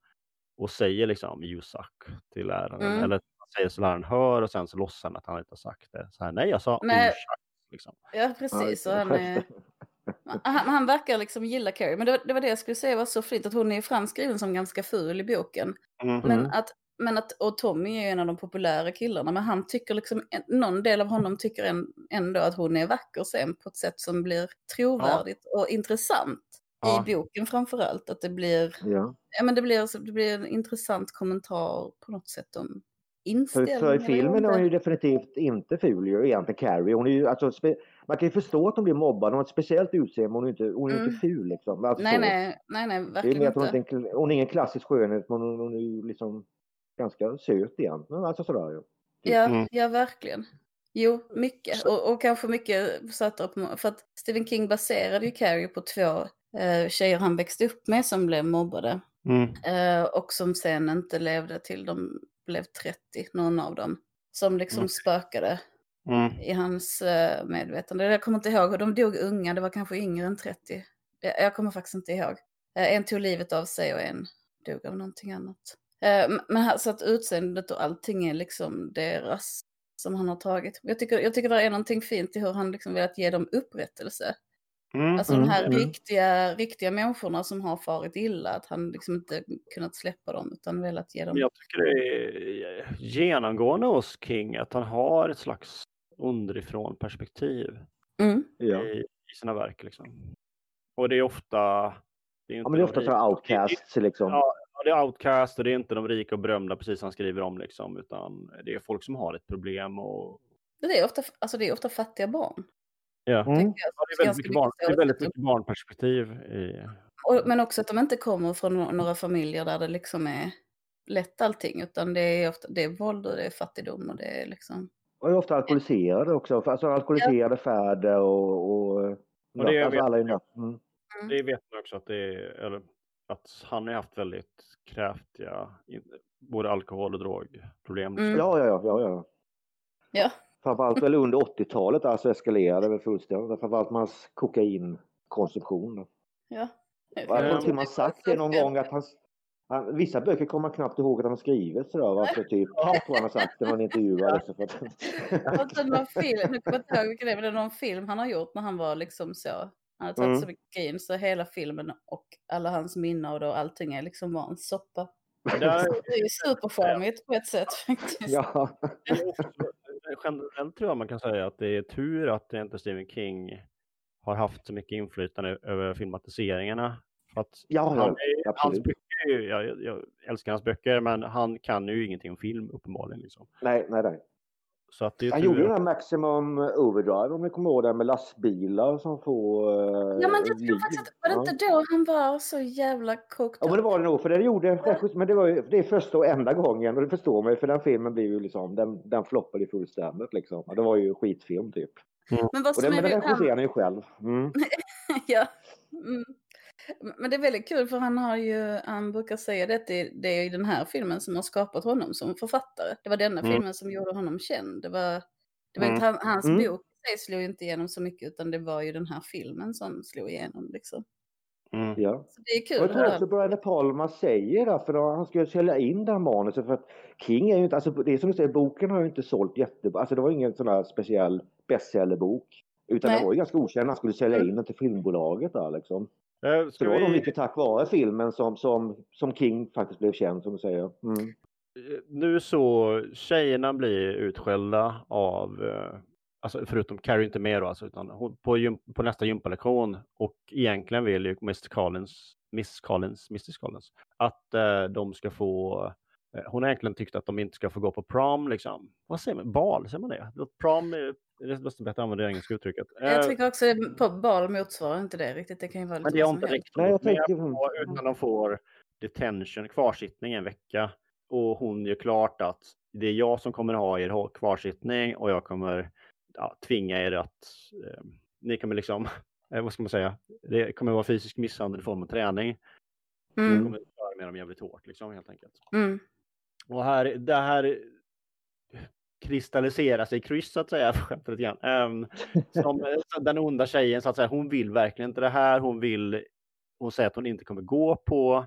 och säger liksom you suck till läraren. Mm. Eller säger så läraren hör och sen så låtsas han att han inte har sagt det. Så här, nej jag sa oh, shucks", liksom. ja, precis. Och han, är, han, han verkar liksom gilla Carrie. Men det, var- det var det jag skulle säga var så fint, att hon är framskriven som ganska ful i boken. Mm. Men att, men att, och Tommy är ju en av de populära killarna, men han tycker liksom, någon del av honom tycker ändå att hon är vacker sen på ett sätt som blir trovärdigt och intressant. Ja. I boken framförallt, att det blir, Ja. ja men det blir, så- det blir en intressant kommentar på något sätt om För, inställning. för i filmen är hon ju definitivt inte ful ju egentligen Carrie. Hon är ju, alltså, man kan ju förstå att hon blir mobbad. Hon har ett speciellt utseende hon är inte, hon är Mm. inte ful liksom. Alltså, Nej, nej, nej, nej, Det är verkligen hon, inte. inte. är en- hon är ingen klassisk skönhet men hon, hon är ju liksom ganska söt egentligen. Alltså sådär ju. Ja, Mm. ja verkligen. Jo, mycket. Och, och kanske mycket satt upp för att Stephen King baserade ju Carrie på två eh, tjejer han växte upp med som blev mobbade. Mm. Eh, och som sen inte levde till de blev 30, någon av dem. Som liksom Mm. spökade Mm. i hans eh, medvetande. Jag kommer inte ihåg, de dog unga, det var kanske yngre än 30. Jag, jag kommer faktiskt inte ihåg. Eh, en tog livet av sig och en dog av någonting annat. Eh, men här, så att utseendet och allting är liksom deras som han har tagit. Jag tycker, jag tycker det är någonting fint i hur han liksom velat ge dem upprättelse. Mm. Alltså Mm, de här mm. riktiga, riktiga människorna som har farit illa, att han liksom inte kunnat släppa dem utan velat ge dem... Jag tycker det är genomgående hos King att han har ett slags underifrån perspektiv Mm. Ja. i, i sina verk. Liksom. Och det är ofta... Det är, ja men det är de ofta sådana outcasts liksom. Ja, ja, det är outcast och det är inte de rika och berömda precis som han skriver om liksom, utan det är folk som har ett problem och Det, är ofta, alltså det är ofta fattiga barn. ja. Mm. tänker jag. Ja, det är väldigt mycket, barn, det är väldigt mycket barnperspektiv i... Och, men också att de inte kommer från några familjer där det liksom är lätt allting, utan det är ofta det är våld och det är fattigdom och det är liksom... Och är ofta alkoholiserade också. Alltså alkoholiserade fäder och... och, Och det alltså vet alla är. Mm. Det vet man också att det är, eller att han har haft väldigt kräftiga, både alkohol och drogproblem. Mm. Ja, ja, ja, ja, ja. Ja, Framförallt väl under 80-talet alltså eskalerade väl fullständigt. Framförallt med hans kokainkonsumtion. ja. Jag tror med sagt det någon gång att hans, han, vissa böcker kommer man knappt ihåg att han har skrivit sådär. Alltså typ, jag tror han har sagt det i någon intervju. För att, Och så någon film, nu kommer jag inte ihåg vilken det är, men det är någon film han har gjort när han var liksom så, han hade tagit Mm. så mycket kokain så hela filmen och alla hans minnen och då allting är liksom bara en soppa. Det är ju supercharmigt på ett sätt faktiskt. ja. Generellt tror jag man kan säga att det är tur att det inte Stephen King har haft så mycket inflytande över filmatiseringarna. För att Ja, han ja, är, hans böcker, jag, jag älskar hans böcker, men han kan ju ingenting om film uppenbarligen. Liksom. Nej, nej, nej. Så att det är Han gjorde den att- här Maximum Overdrive om ni kommer ihåg det med lastbilar som får eh, Ja men jag tror faktiskt att, var det inte då han var så jävla coked Ja men det var det nog, för det gjorde men det var ju det är första och enda gången och det förstår man ju för den filmen blev ju liksom, den, den floppade ju fullständigt liksom. Det var ju skitfilm typ. Men vad Och som den, är, men den regisserade han ju själv. Mm. ja. Mm. Men det är väldigt kul för han har ju, han brukar säga det att det, det är ju den här filmen som har skapat honom som författare. Det var denna Mm. filmen som gjorde honom känd. Det var, det var Mm. inte han, hans Mm. bok i sig slog inte igenom så mycket utan det var ju den här filmen som slog igenom liksom. Mm. Ja. Så det är kul. jag tror det också. Brian De Palma säger det, för då han skulle sälja in det här manuset för att King är ju inte, alltså det är som du säger, boken har ju inte sålt jättebra, alltså det var ingen sån här speciell bestsellerbok. Utan Nej. det var ju ganska okänd, han skulle sälja in den till filmbolaget där liksom. Eh, Så det var nog vi, mycket tack vare filmen som, som, som King faktiskt blev känd som du säger. Mm. eh, nu så, tjejerna blir utskällda av, eh, alltså förutom Carrie inte med då, alltså, utan hon, på, på nästa gympalektion och egentligen vill ju Mr. Collins, Miss Collins, Mrs. Collins, att eh, de ska få eh, hon har egentligen tyckt att de inte ska få gå på prom liksom. Vad säger man? Bal, säger man det? Prom, Det är desto bättre att använda det engelska uttrycket. Jag Eh, tycker också att på bal motsvarar inte det riktigt. Det kan ju vara Men lite det har vad inte rektorn Nej, jag tänker- på, utan de får detention, kvarsittning en vecka. Och hon gör klart att det är jag som kommer ha er ha- kvarsittning och jag kommer ja, tvinga er att eh, ni kommer liksom, eh, vad ska man säga, det kommer vara fysisk misshandel i form av träning. Jag Mm, kommer köra med dem jävligt hårt liksom helt enkelt. mm, Och här, det här kristalliserar sig kryss så att säga. Ehm, som eh, den onda tjejen så att säga, hon vill verkligen inte det här. Hon vill, hon säger att hon inte kommer gå på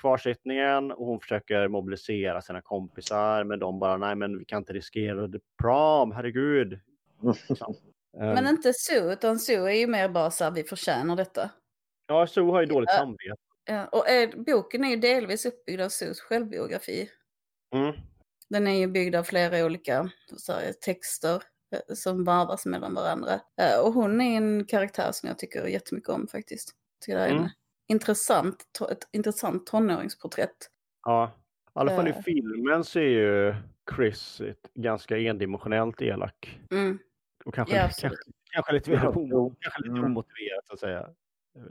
kvarsittningen och hon försöker mobilisera sina kompisar men de bara nej men vi kan inte riskera the prom, herregud. Ehm, Men inte Sue, utan Sue är ju mer bara så här, vi förtjänar detta. Ja, Sue har ju dåligt Ja. samvete. Ja, och eh, boken är ju delvis uppbyggd av Sues självbiografi. Mm. Den är ju byggd av flera olika så här, texter eh, som varvas mellan varandra. Eh, och hon är en karaktär som jag tycker jättemycket om faktiskt. Tycker det är en Mm. intressant, ett intressant tonåringsporträtt. Ja, i alla fall i Eh. filmen så är ju Chris ett ganska endimensionellt elak. Mm. Och kanske, Ja, kanske, kanske lite, mer Ja, om, jo. kanske lite Mm. omotiverat så att säga.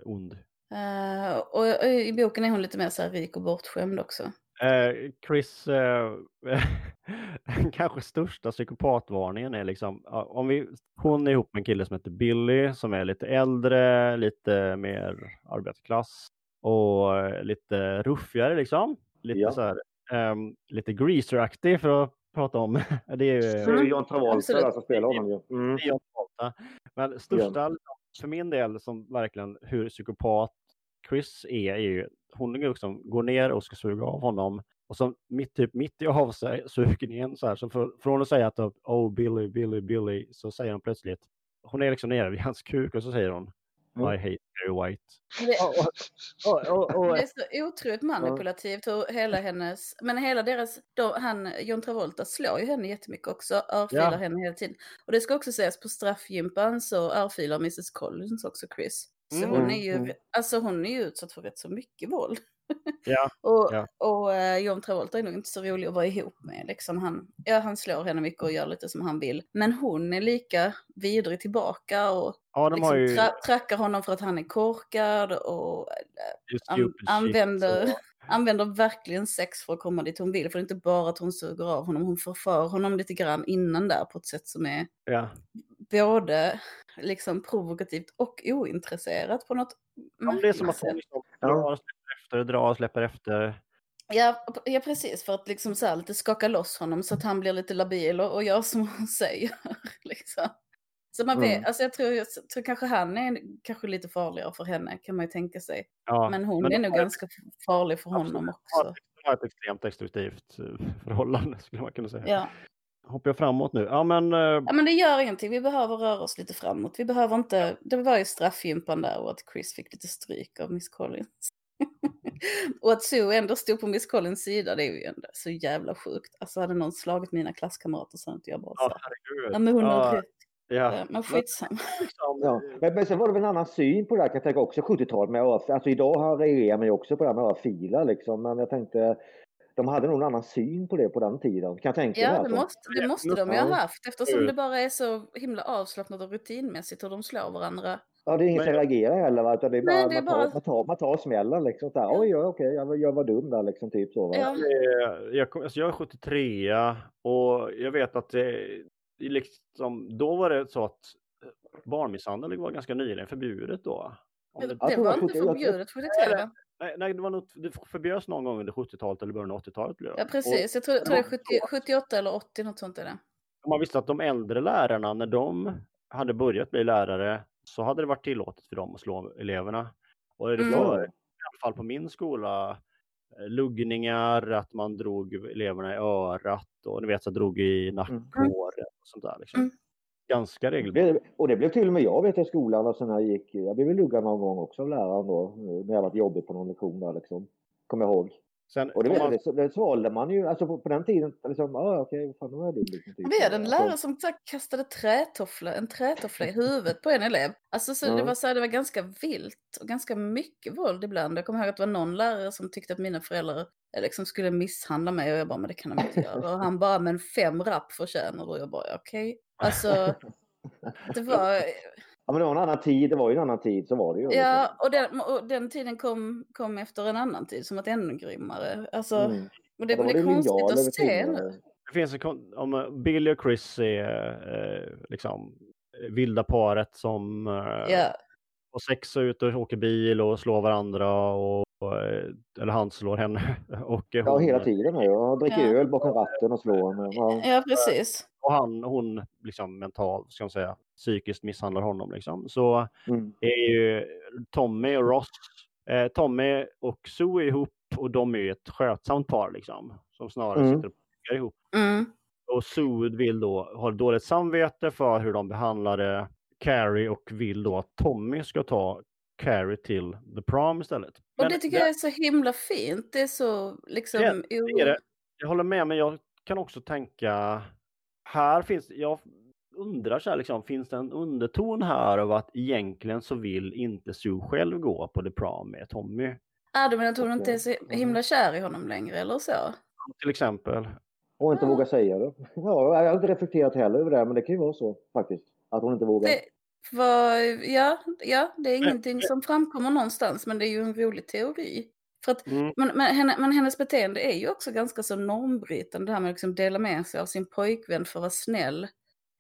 Ond. Eh, och, och i boken är hon lite mer så här rik och bortskämd också. Eh, Chris, eh, kanske största psykopatvarningen är liksom, om vi, hon är ihop med en kille som heter Billy som är lite äldre, lite mer arbetarklass och eh, lite ruffigare liksom. Lite Ja. så här, ehm, lite greaseraktig för att prata om. det är ju ju John Travolta där som spelar honom ju. Mm. Men största, för min del, som verkligen hur psykopat Chris är, är ju hon liksom går ner och ska suga av honom och så mitt, typ mitt i av sig suger ner så här. Så för, från att säga att typ, oh Billy, Billy, Billy, så säger hon plötsligt, hon är liksom nere vid hans kuk och så säger hon Mm. I hate Gary White. Det, det är så otroligt manipulativt hur hela hennes, men hela deras, då, han, John Travolta slår ju henne jättemycket också, örfilar Ja. henne hela tiden. Och det ska också sägas, på straffgympan så örfilar Mrs Collins också Chris. Så Mm. hon är ju, Mm. alltså hon är ju utsatt för rätt så mycket våld. ja, Och, Ja. och eh, John Travolta är nog inte så rolig att vara ihop med. Liksom han, ja, han slår henne mycket och gör lite som han vill. Men hon är lika vidrig tillbaka och ja, liksom ju tra- trackar honom för att han är korkad och eh, an- shit, använder, så- använder verkligen sex för att komma dit hon vill. För det är inte bara att hon suger av honom, hon förför honom lite grann innan där på ett sätt som är Ja, både liksom provokativt och ointresserat på något Ja, det är som att hon liksom drar och släpper efter, drar och släpper efter. Ja, ja, precis. För att liksom så här lite skaka loss honom så att han blir lite labil och, och gör som hon säger. liksom. Så man vet, Mm. alltså jag tror, jag tror kanske han är kanske lite farligare för henne kan man ju tänka sig. Ja, Men hon men är nog ganska farlig för Absolut. honom också. har ett- de har ett extremt destruktivt eh, förhållande skulle man kunna säga. Ja. Hoppar jag framåt nu? Ja men eh, ja, men det gör ingenting. Vi behöver röra oss lite framåt. Vi behöver inte, det var ju straffgympan där och att Chris fick lite stryk av Miss Collins. och att Sue ändå stod på Miss Collins sida, det är ju ändå så jävla sjukt. Alltså hade någon slagit mina klasskamrater så hade inte jag bara ja, sagt. herregud. Ja, men hon har Ja, rätt. ja. Ja, Men skitsamma. Ja. Men, men sen var det väl en annan syn på det här kan jag tänka också 70-talet med örf- Alltså idag har reagerar man ju också på det här med örfilar liksom. Men jag tänkte de hade nog en annan syn på det på den tiden. Kan jag tänka Ja, det måste, det måste de ju ha haft eftersom det bara är så himla avslappnat och rutinmässigt hur de slår varandra. Ja, det är ingen Men- som reagerar heller. Va? Utan det är bara, Nej, det är man, tar, bara- man, tar, man tar smällen liksom. Här, Oj, ja, okej, jag, jag var dum där liksom. Typ så. Va? Ja. jag, kom- alltså jag är 73 och jag vet att det, liksom, då var det så att barnmisshandel var ganska nyligen förbjudet då. Det, det, var att inte 70 jag- förbjudet 73 va? nej, nej, det var något, det förbjöds någon gång under 70-talet eller början av 80-talet. blev det. Ja precis, jag tror, jag tror det är Ja. 70, 78 eller 80 något sånt är det. Och man visste att de äldre lärarna, när de hade börjat bli lärare, så hade det varit tillåtet för dem att slå eleverna. Och det Mm. för, i alla fall på min skola, eh, luggningar, att man drog eleverna i örat och ni vet så drog i nackhåret och sånt där. Liksom. Mm. Ganska regelbundet. Och det blev till och med jag vet i skolan och sen när jag gick. Jag blev väl luggad någon gång också av läraren då. Eh, när jag varit jobbig på någon lektion där liksom. Kommer jag ihåg. Sen, Och det, man, det, det svalde man ju. Alltså på, på den tiden. Liksom, ah, okej, fan nu är. Liksom, typ. Vi hade en Alltså, lärare som så här, kastade trätoffla, en trätoffla i huvudet på en elev. Alltså så det, Ja. var så här, det var ganska vilt och ganska mycket våld ibland. Jag kommer ihåg att det var någon lärare som tyckte att mina föräldrar eh, liksom skulle misshandla mig och jag bara, men det kan de inte göra. Och han bara, men fem rapp förtjänar du. Och jag bara, okej. Alltså, Det var, Ja, men det var en annan tid, det var ju en annan tid, så var det ju. ja, och den, och den tiden kom, kom efter en annan tid som var ännu grymmare. Alltså, Mm. och det, Ja, men det är konstigt att se nu. Det finns en, om eh, Billy och Chris är eh, liksom vilda paret som eh, Ja, har sex och ut och åker bil och slår varandra och, och eh, eller han slår henne. Och, eh, Ja, hon, hela tiden. ja. Jag dricker Ja. öl bakom ratten och slår. Ja. ja precis. Och han, hon liksom mentalt, ska man säga, psykiskt misshandlar honom liksom. Så Mm. är ju Tommy och Ross, eh, Tommy och Sue är ihop och de är ju ett skötsamt par liksom. Som snarare Mm. sitter och ihop. Mm. Och Sue vill då ha dåligt samvete för hur de behandlade Carrie och vill då att Tommy ska ta Carrie till The Prom istället. Och Men det tycker jag är så himla fint. Det är så liksom... Det- det är det. Jag håller med, men jag kan också tänka, här finns, jag undrar så här, liksom, finns det en underton här av att egentligen så vill inte Sue själv gå på The Prom med Tommy? Ah, du menar att hon inte är så himla kär i honom längre eller så? Till exempel. Och inte Ja. vågar säga det. Ja, jag har inte reflekterat heller över det, men det kan ju vara så faktiskt. Att hon inte vågar. Det, var, ja, ja, det är ingenting som framkommer någonstans, men det är ju en rolig teori. För att, Mm. men, men, henne, men hennes beteende är ju också ganska så normbrytande, det här med att liksom dela med sig av sin pojkvän för att vara snäll.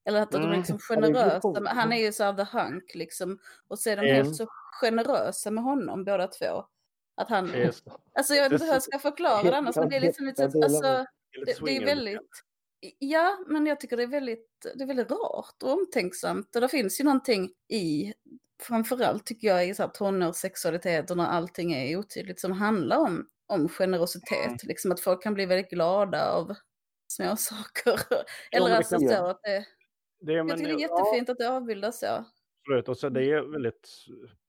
Eller att de är Mm. liksom generösa. Han är ju så här the hunk liksom. Och så är de Mm. helt så generösa med honom båda två. Att han, alltså jag vet inte hur jag ska förklara det annars, men det är liksom lite, alltså, det, det är väldigt, ja, men jag tycker det är väldigt, det är väldigt rart och omtänksamt. Och det finns ju någonting i, framförallt tycker jag, i så här tonårssexualitet och när allting är otydligt som handlar om, om generositet. Mm. Liksom att folk kan bli väldigt glada av små saker. Eller alltså så att det, Det, jag tycker det är ja, jättefint att det avbildas så. absolut. Och så det är väldigt,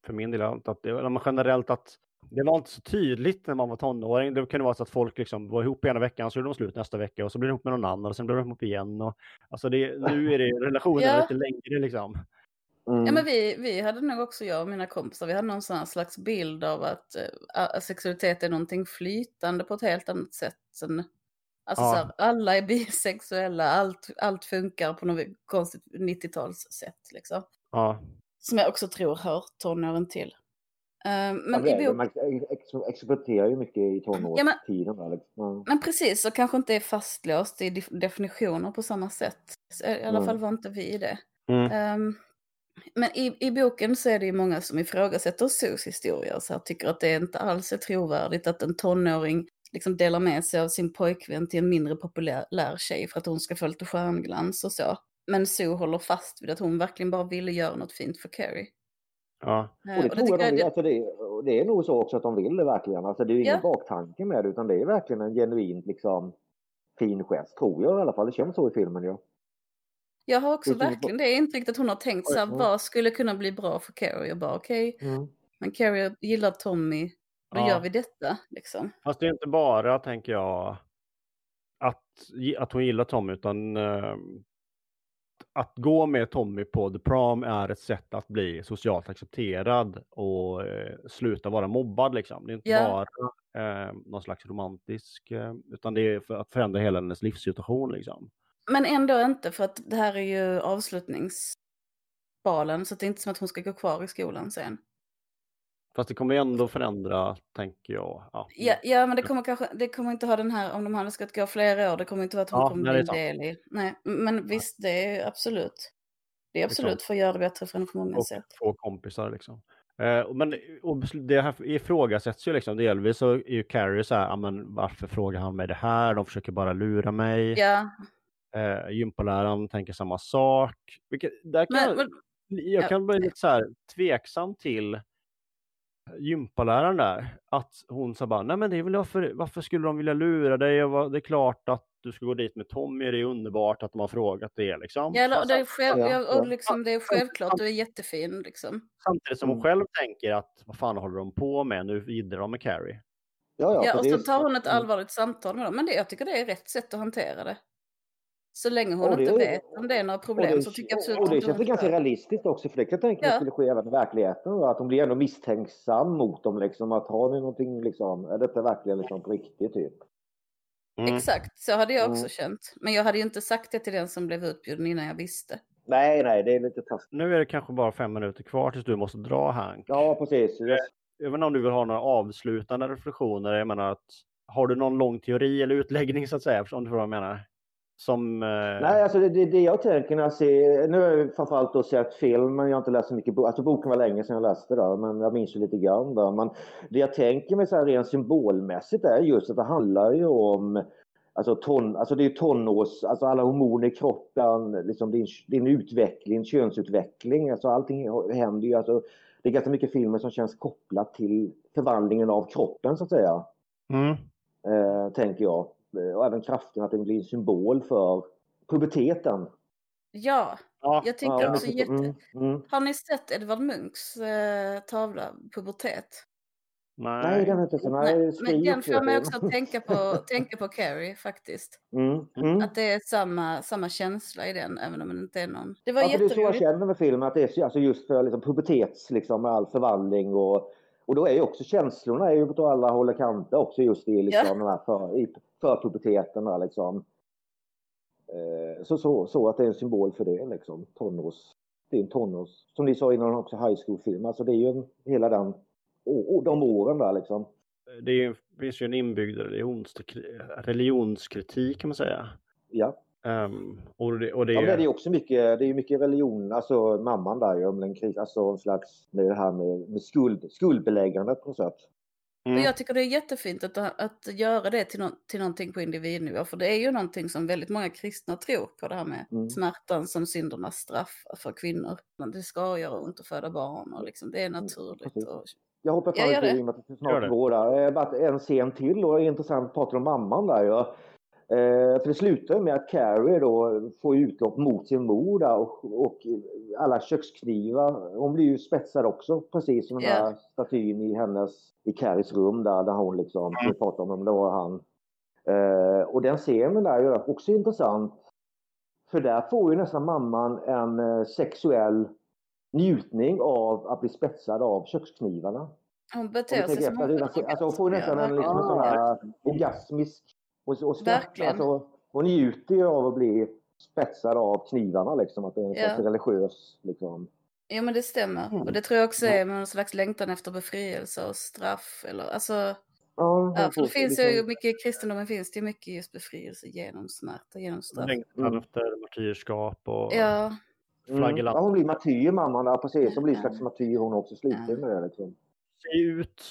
för min del, att det, men generellt att det var inte så tydligt när man var tonåring. Det kunde vara så att folk liksom var ihop ena veckan, så gjorde de slut nästa vecka och så blev de ihop med någon annan och sen blev de ihop igen. Och, alltså det, nu är det relationen Ja. lite längre liksom. Mm. Ja men vi, vi hade nog också, jag och mina kompisar, vi hade någon sån här slags bild av att äh, sexualitet är någonting flytande på ett helt annat sätt. Än, alltså Ja. så här, alla är bisexuella, allt, allt funkar på något konstigt 90-talssätt liksom. Ja. Som jag också tror hör tonåren till. Ja, men, är, bok, man ex- exploaterar ju mycket i Ja, men- tonårstiden. där, liksom. Ja. men precis, så kanske inte är fastlåst i def- definitioner på samma sätt. I alla Mm. fall var inte vi det. Mm. Ehm, men i, i boken så är det ju många som ifrågasätter Sus historia och så här, tycker att det inte alls är trovärdigt att en tonåring liksom delar med sig av sin pojkvän till en mindre populär tjej för att hon ska få lite stjärnglans och så. Men Sue håller fast vid att hon verkligen bara ville göra något fint för Carrie. Ja. Eh, Och det och tror jag de tycker vill. Alltså det, det är nog så också att de vill det verkligen. Alltså det är ju ingen Ja. baktanke med det utan det är verkligen en genuint liksom fin gest. Tror jag i alla fall. Det känns så i filmen ju. Jag har också Det är som- verkligen det intrycket att hon har tänkt så här, Mm. vad skulle kunna bli bra för Carrie? Och bara okej, Mm. men Carrie gillar Tommy, då Ja. gör vi detta liksom. Fast det är inte bara, tänker jag, att, att hon gillar Tommy, utan eh, att gå med Tommy på The Prom är ett sätt att bli socialt accepterad och eh, sluta vara mobbad. Liksom. Det är inte Ja. bara eh, någon slags romantisk, eh, utan det är för att förändra hela hennes livssituation. Liksom. Men ändå inte för att det här är ju avslutningsbalen så det är inte som att hon ska gå kvar i skolan sen. Fast det kommer ändå förändra, tänker jag. Ja. Ja, ja men det kommer kanske, det kommer inte ha den här, om de hade ska gå flera år, det kommer inte vara att hon Ja, kommer bli det är del i. Nej, men visst det är absolut. Det är absolut Liksom. för att göra det bättre för henne på många och sätt. två kompisar liksom. Eh, och men och det här ifrågasätts ju liksom delvis så är ju Carrie så här, "Ja, men varför frågar han mig det här? De försöker bara lura mig. Ja, Eh, gympaläraren tänker samma sak. Vilket, där kan men, jag, men, jag ja. kan bli lite så här tveksam till gympaläraren där. Att hon sa bara, nej men det är väl varför, varför skulle de vilja lura dig? Och det är klart att du ska gå dit med Tommy, det är underbart att de har frågat det liksom. ja, det är, själv, Ja, liksom, det är självklart, du är jättefin liksom. Samtidigt som hon Mm. själv tänker att vad fan håller de på med? Nu jiddrar de med Carrie. Ja, ja, Ja, och så tar hon ett Mm. allvarligt samtal med dem. Men det, jag tycker det är rätt sätt att hantera det. Så länge hon Och det inte vet om det är några Och problem det, så tycker jag absolut och det inte känns väl ganska ska- realistiskt också för det kan jag tänka mig Ja. skulle ske även i verkligheten. Att hon blir ändå misstänksam mot dem liksom. Att har ni någonting liksom, är detta verkligen liksom på riktigt typ? Mm. Exakt, så hade jag också Mm. känt. Men jag hade ju inte sagt det till den som blev utbjuden innan jag visste. Nej, nej, det är lite taskigt. Nu är det kanske bara fem minuter kvar tills du måste dra Hank. Ja, precis. Yes. Jag vet inte om du vill ha några avslutande reflektioner. Jag menar att har du någon lång teori eller utläggning så att säga, om du förstår vad jag menar? Som... Eh... Nej, alltså det, det, det, jag tänker när jag ser, nu har jag framförallt då sett film, men jag har inte läst så mycket bok. Alltså boken var länge sedan jag läste det, men jag minns ju lite grann. Då. Men det jag tänker mig så här rent symbolmässigt är just att det handlar ju om Alltså, ton, alltså det är tonårs, alltså alla hormoner i kroppen, liksom din, din utveckling, könsutveckling, alltså allting händer ju. Alltså, det är ganska mycket filmer som känns kopplat till förvandlingen av kroppen så att säga. Mm. Eh, tänker jag. Eh, och även kraften att den blir en symbol för puberteten. Ja, Ja, jag tycker Ja, också men- jätte... mm, mm. Har ni sett Edvard Munchs eh, tavla Pubertet? Nej. Nej, den är inte så. Nej, men skriv den får mig också att tänka på, tänka på Carrie faktiskt. Mm, mm. Att det är samma, samma känsla i den, även om det inte är någon... Det var Ja, för det är så jag jätteroligt. känner med filmen, att det är så- alltså just för liksom, pubertets, liksom, all förvandling och, och då är ju också känslorna är ju på alla håll och kanter också just i liksom, Ja. för, i, för puberteten. Liksom. eh, så, så, så att det är en symbol för det, liksom, tonårs, det är en tonårs, som ni sa innan också, high school-film, alltså det är ju en, hela den, och, och de åren där liksom. Det är finns ju en inbyggd religionskritik kan man säga. Ja. Ehm, och det, och det, Ja, men det är också mycket, det är mycket religion, alltså mamman där ju, om den kris, alltså en slags, med det här med, med skuld, skuldbeläggandet på något sätt. Mm. Men jag tycker det är jättefint att, att göra det till, nå till någonting på individnivå. För det är ju någonting som väldigt många kristna tror på det här med Mm. smärtan som syndernas straff för kvinnor. Det ska göra ont att föda barn och liksom, det är naturligt. Mm. Och, Jag hoppar gör lite det. i och med att det snart går där. Bara en scen till och intressant pratar om mamman där ju. Eh, för det slutar ju med att Carrie då får utlopp mot sin mor där och, och alla köksknivar. Hon blir ju spetsad också precis som den Ja. här statyn i hennes, i Carries rum där, där hon liksom, vi pratade om, om det var han. Eh, och den scenen där är också intressant. För där får ju nästan mamman en eh, sexuell njutning av att bli spetsad av köksknivarna. hon beter sig som hon alltså, alltså hon får ju nästan en, liksom, en sån här orgasmisk och, och skratt, Verkligen. alltså, hon njuter ju av att bli spetsad av knivarna liksom, att det är en Ja. religiös liksom. Jo men det stämmer. Mm. Och det tror jag också är med någon slags längtan efter befrielse och straff. Eller, alltså, Ja, ja, för det finns liksom- ju mycket, i kristendomen finns det ju mycket just befrielse genom smärta, genom straff. Längtan Mm. efter martyrskap och Ja, Mm. flaggellant. Ja, hon blir martyr mamman där precis. Hon blir en Ja. slags martyr hon också. Slutar Ja. med det liksom. ser ut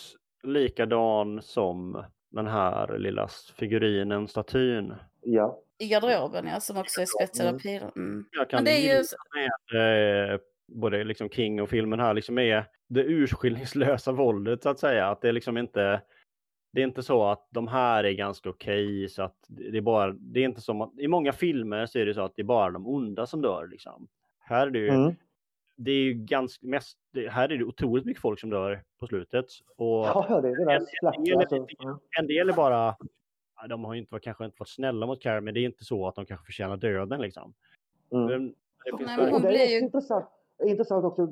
likadan som den här lilla figurinen, statyn. Ja. i garderoben ja, som också är spetsade Mm. pilar. Mm. Jag kan Men det är ju med eh, både liksom King och filmen här liksom är det urskillningslösa våldet så att säga. Att det är liksom inte det är inte så att de här är ganska okej så att det är bara, det är inte som att, i många filmer så är det så att det är bara de onda som dör liksom. Här är det ju, Mm. Det är ju ganska mest, det, här är det otroligt mycket folk som dör på slutet. Och Ja, det är det där En- en del alltså. en del är bara, de har ju inte, kanske inte varit snälla mot Carrie, men det är inte så att de kanske förtjänar döden liksom. Mm. Men det finns Nej, det blir är ju- intressant, intressant också,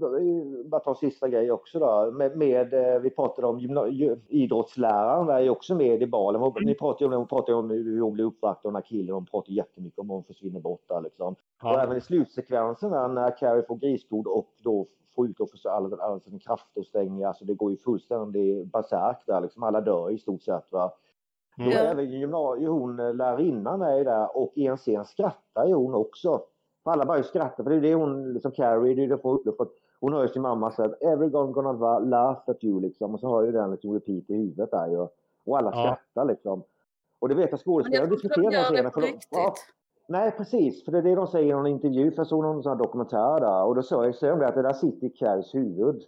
bara ta en sista grej också då, med, med eh, vi pratade om gymna- idrottsläraren där är också med i balen. Hon- Ni pratade ju om, hon pratade ju om hur hon blir uppvaktad av den här killen, hon pratar jättemycket om hon försvinner bort där liksom. Och ja, även i slutsekvensen där när Carrie får grisblod och då får utlopp för all, all sin kraft och stänger, alltså det går ju fullständigt basärk där liksom, alla dör i stort sett va. Då Mm. Ja. även gymna- hon eh, lärarinnan är där och i en scen skrattar ju hon också. För alla bara skrattar för det är det hon liksom carry, det är det hon får uppleva. För att hon hör ju sin mamma säga everyone gonna va- laugh at you liksom och så har ju den liksom repeat i huvudet där ju. Och alla Ja. skrattar liksom. Och det vet jag Men jag skådespelare tror diskuterar de den gör det scenen. på för de- ja, riktigt. Nej precis, för det är det de säger i någon intervju. För jag såg någon sån här dokumentär där och då säger säger de att det där sitter i Carries huvud.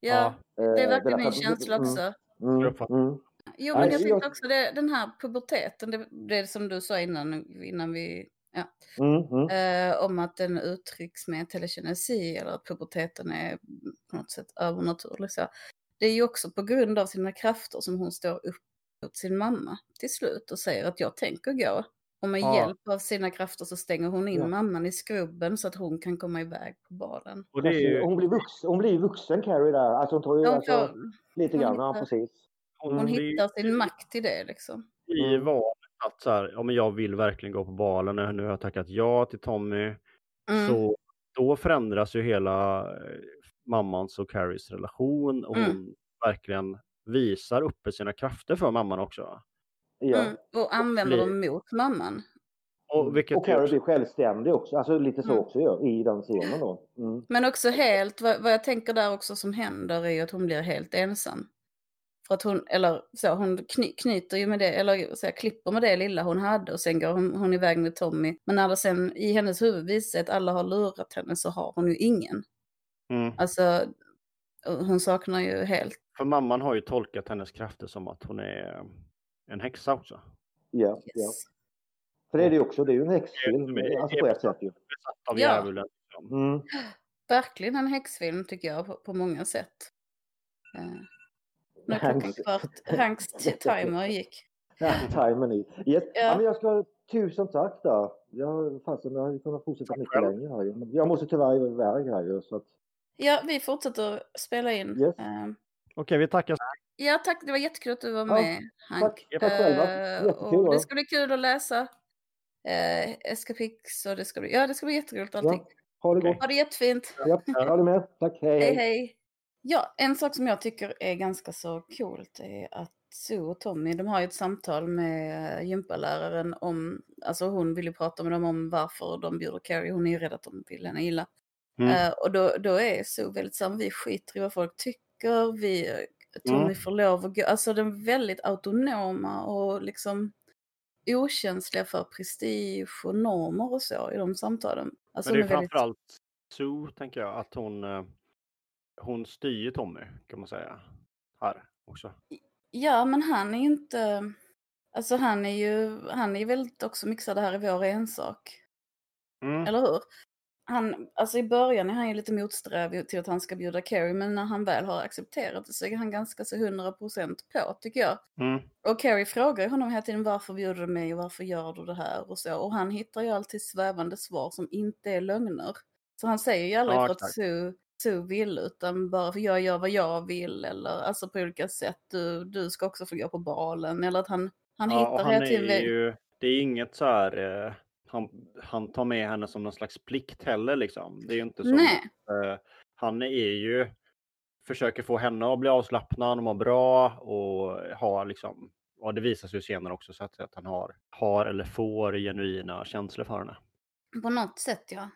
Ja, det är Eh, verkligen min känsla också. Mm, Jag uppfattar. mm, Jo, men jag jag- tänkte också det, den här puberteten, det, det som du sa innan, innan vi, ja, mm, mm. eh, om att den uttrycks med telekinesi eller att puberteten är på något sätt övernaturlig. Så. Det är ju också på grund av sina krafter som hon står upp mot sin mamma till slut och säger att jag tänker gå. Och med Ja. hjälp av sina krafter så stänger hon in Ja. mamman i skrubben så att hon kan komma iväg på balen. och det är ju, Hon blir vuxen, hon blir vuxen Carrie där. Alltså hon tar ju Hon, alltså, lite grann, ja hittar- precis. hon, hon hittar sin makt i det liksom. i Mm. valet att så här, ja men jag vill verkligen gå på balen, nu nu har jag tackat ja till Tommy, Mm. så då förändras ju hela eh, mammans och Carries relation och Mm. hon verkligen visar uppe sina krafter för mamman också. Ja. Mm. Och använder dem mot mamman. Och, vilket och ju Carrie också- blir självständig också, alltså lite så Mm. också gör, i den scenen då. Mm. Men också helt, vad, vad jag tänker där också som händer är att hon blir helt ensam. För att hon, eller så, hon kny, knyter ju med det, eller så här, klipper med det lilla hon hade och sen går hon, hon iväg med Tommy. Men när det sen i hennes huvud visar sig att alla har lurat henne så har hon ju ingen. Mm. Alltså, hon saknar ju helt. För mamman har ju tolkat hennes krafter som att hon är en häxa också. Ja, ja. Yes. För det är det ju också, det är ju en häxfilm, alltså på ett sätt ju. Besatt av Ja. djävulen. liksom. Mm. Verkligen en häxfilm tycker jag på, på många sätt. Eh, nu är klockan Hanks- kvart, Hanks timer gick. Ja, timern i. Yes. Ja. Ja. men jag ska, tusen tack då. Jag, fasen, jag hade kunnat fortsätta Tack mycket längre här. Jag måste tyvärr iväg här ju, så att, Ja, vi fortsätter spela in. Yes. Eh, Okej, vi tackar. Ja, tack. Det var jättekul att du var Ja, med, Hank. tack. Tack själva. Eh, Jättekul, och det ska bli kul att läsa eh, Escapix och det ska bli, ja, det ska bli jätteroligt allting. ja. Ha det gott. Ha det jättefint. Ja, ha det med. Tack, hej. Hej, hej. Ja, en sak som jag tycker är ganska så coolt är att Sue och Tommy, de har ju ett samtal med gympaläraren om, alltså hon vill ju prata med dem om varför de bjuder Carrie, hon är ju rädd att de vill henne illa. Mm. Eh, och då, då är Sue väldigt här, vi skiter i vad folk tycker, vi, Tommy Mm. får lov att gå, alltså de är väldigt autonoma och liksom okänsliga för prestige och normer och så i de samtalen. Alltså Men det är de väldigt- framförallt Sue, tänker jag, att hon, eh, hon styr Tommy, kan man säga. Här också. Ja, men han är ju inte... Alltså han är ju, han är ju väldigt också mixad det här i vår ensak. Mm. Eller hur? Han, alltså i början är han ju lite motsträvig till att han ska bjuda Carrie, men när han väl har accepterat det så är han ganska så 100% på, tycker jag. Mm. Och Carrie frågar ju honom hela tiden varför bjuder du mig och varför gör du det här och så. Och han hittar ju alltid svävande svar som inte är lögner. Så han säger ju aldrig Ja, för att. Sue, Sue vill, utan bara för jag gör vad jag vill. Eller alltså på olika sätt, du, du ska också få gå på balen. Eller att han, han Ja, hittar hela tiden... ju, det är inget så här, eh, han, han tar med henne som någon slags plikt heller liksom. Det är ju inte Nej, eh, han är ju, försöker få henne att bli avslappnad och må bra och ha liksom, och det visar sig ju senare också så att, att han har, har eller får genuina känslor för henne. På något sätt ja.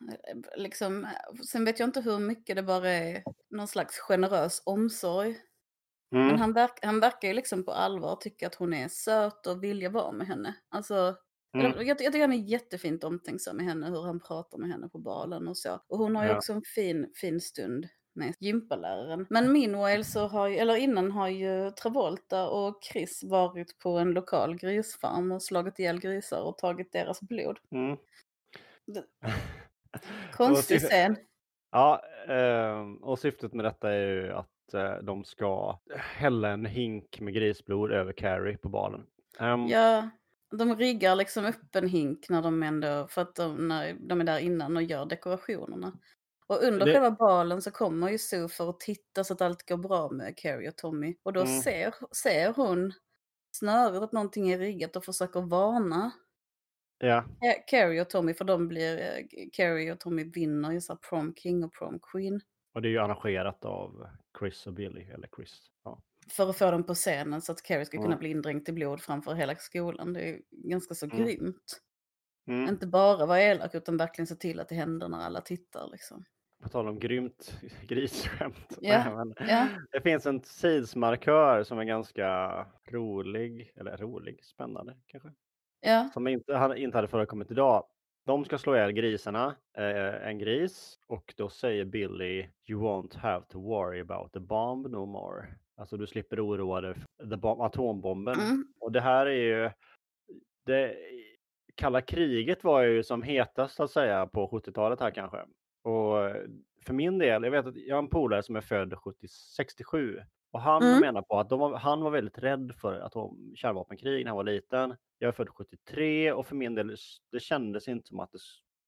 Liksom, sen vet jag inte hur mycket det bara är någon slags generös omsorg. Mm. Men han, verk, han verkar ju liksom på allvar tycka att hon är söt och vilja vara med henne. Alltså, Mm. jag, jag, tycker han är jättefint omtänksam med henne, hur han pratar med henne på balen och så. Och hon har ju Ja. också en fin, fin stund med gympaläraren. Men meanwhile så har ju, eller innan har ju Travolta och Chris varit på en lokal grisfarm och slagit ihjäl grisar och tagit deras blod. Mm. Konstig scen. Ja, ehm, och syftet med detta är ju att eh, de ska hälla en hink med grisblod över Carrie på balen. Ehm, Ja, de riggar liksom upp en hink när de ändå, för att de, när de är där innan och gör dekorationerna. Och under Det- själva balen så kommer ju Sue för att titta så att allt går bra med Carrie och Tommy. Och då Mm. ser, ser hon snöret att någonting är riggat och försöker varna ja, Ca- Carrie och Tommy för de blir, eh, Carrie och Tommy vinner ju så prom king och prom queen. och det är ju arrangerat av Chris och Billy, eller Chris. Ja. För att få dem på scenen så att Carrie ska kunna bli indränkt i blod framför hela skolan. Det är ganska så Mm. grymt. Mm. Inte bara vara elak utan verkligen se till att det händer när alla tittar. Liksom. På tal om grymt grisskämt. Nej, men Ja, Det finns en tidsmarkör som är ganska rolig, eller rolig, spännande kanske. Ja, Som inte, hade- inte hade förekommit idag. De ska slå ihjäl grisarna, eh, en gris, och då säger Billy You won't have to worry about the bomb no more. Alltså du slipper oroa dig för atombomben. mm, Och det här är ju... Det, kalla kriget var ju som hetast så att säga på 70-talet här kanske. Och för min del, jag vet att jag har en polare som är född 70, 67 och han Mm. menar på att de han var väldigt rädd för atom, kärnvapenkrig när han var liten. Jag är född 73 och för min del, det kändes inte som att det,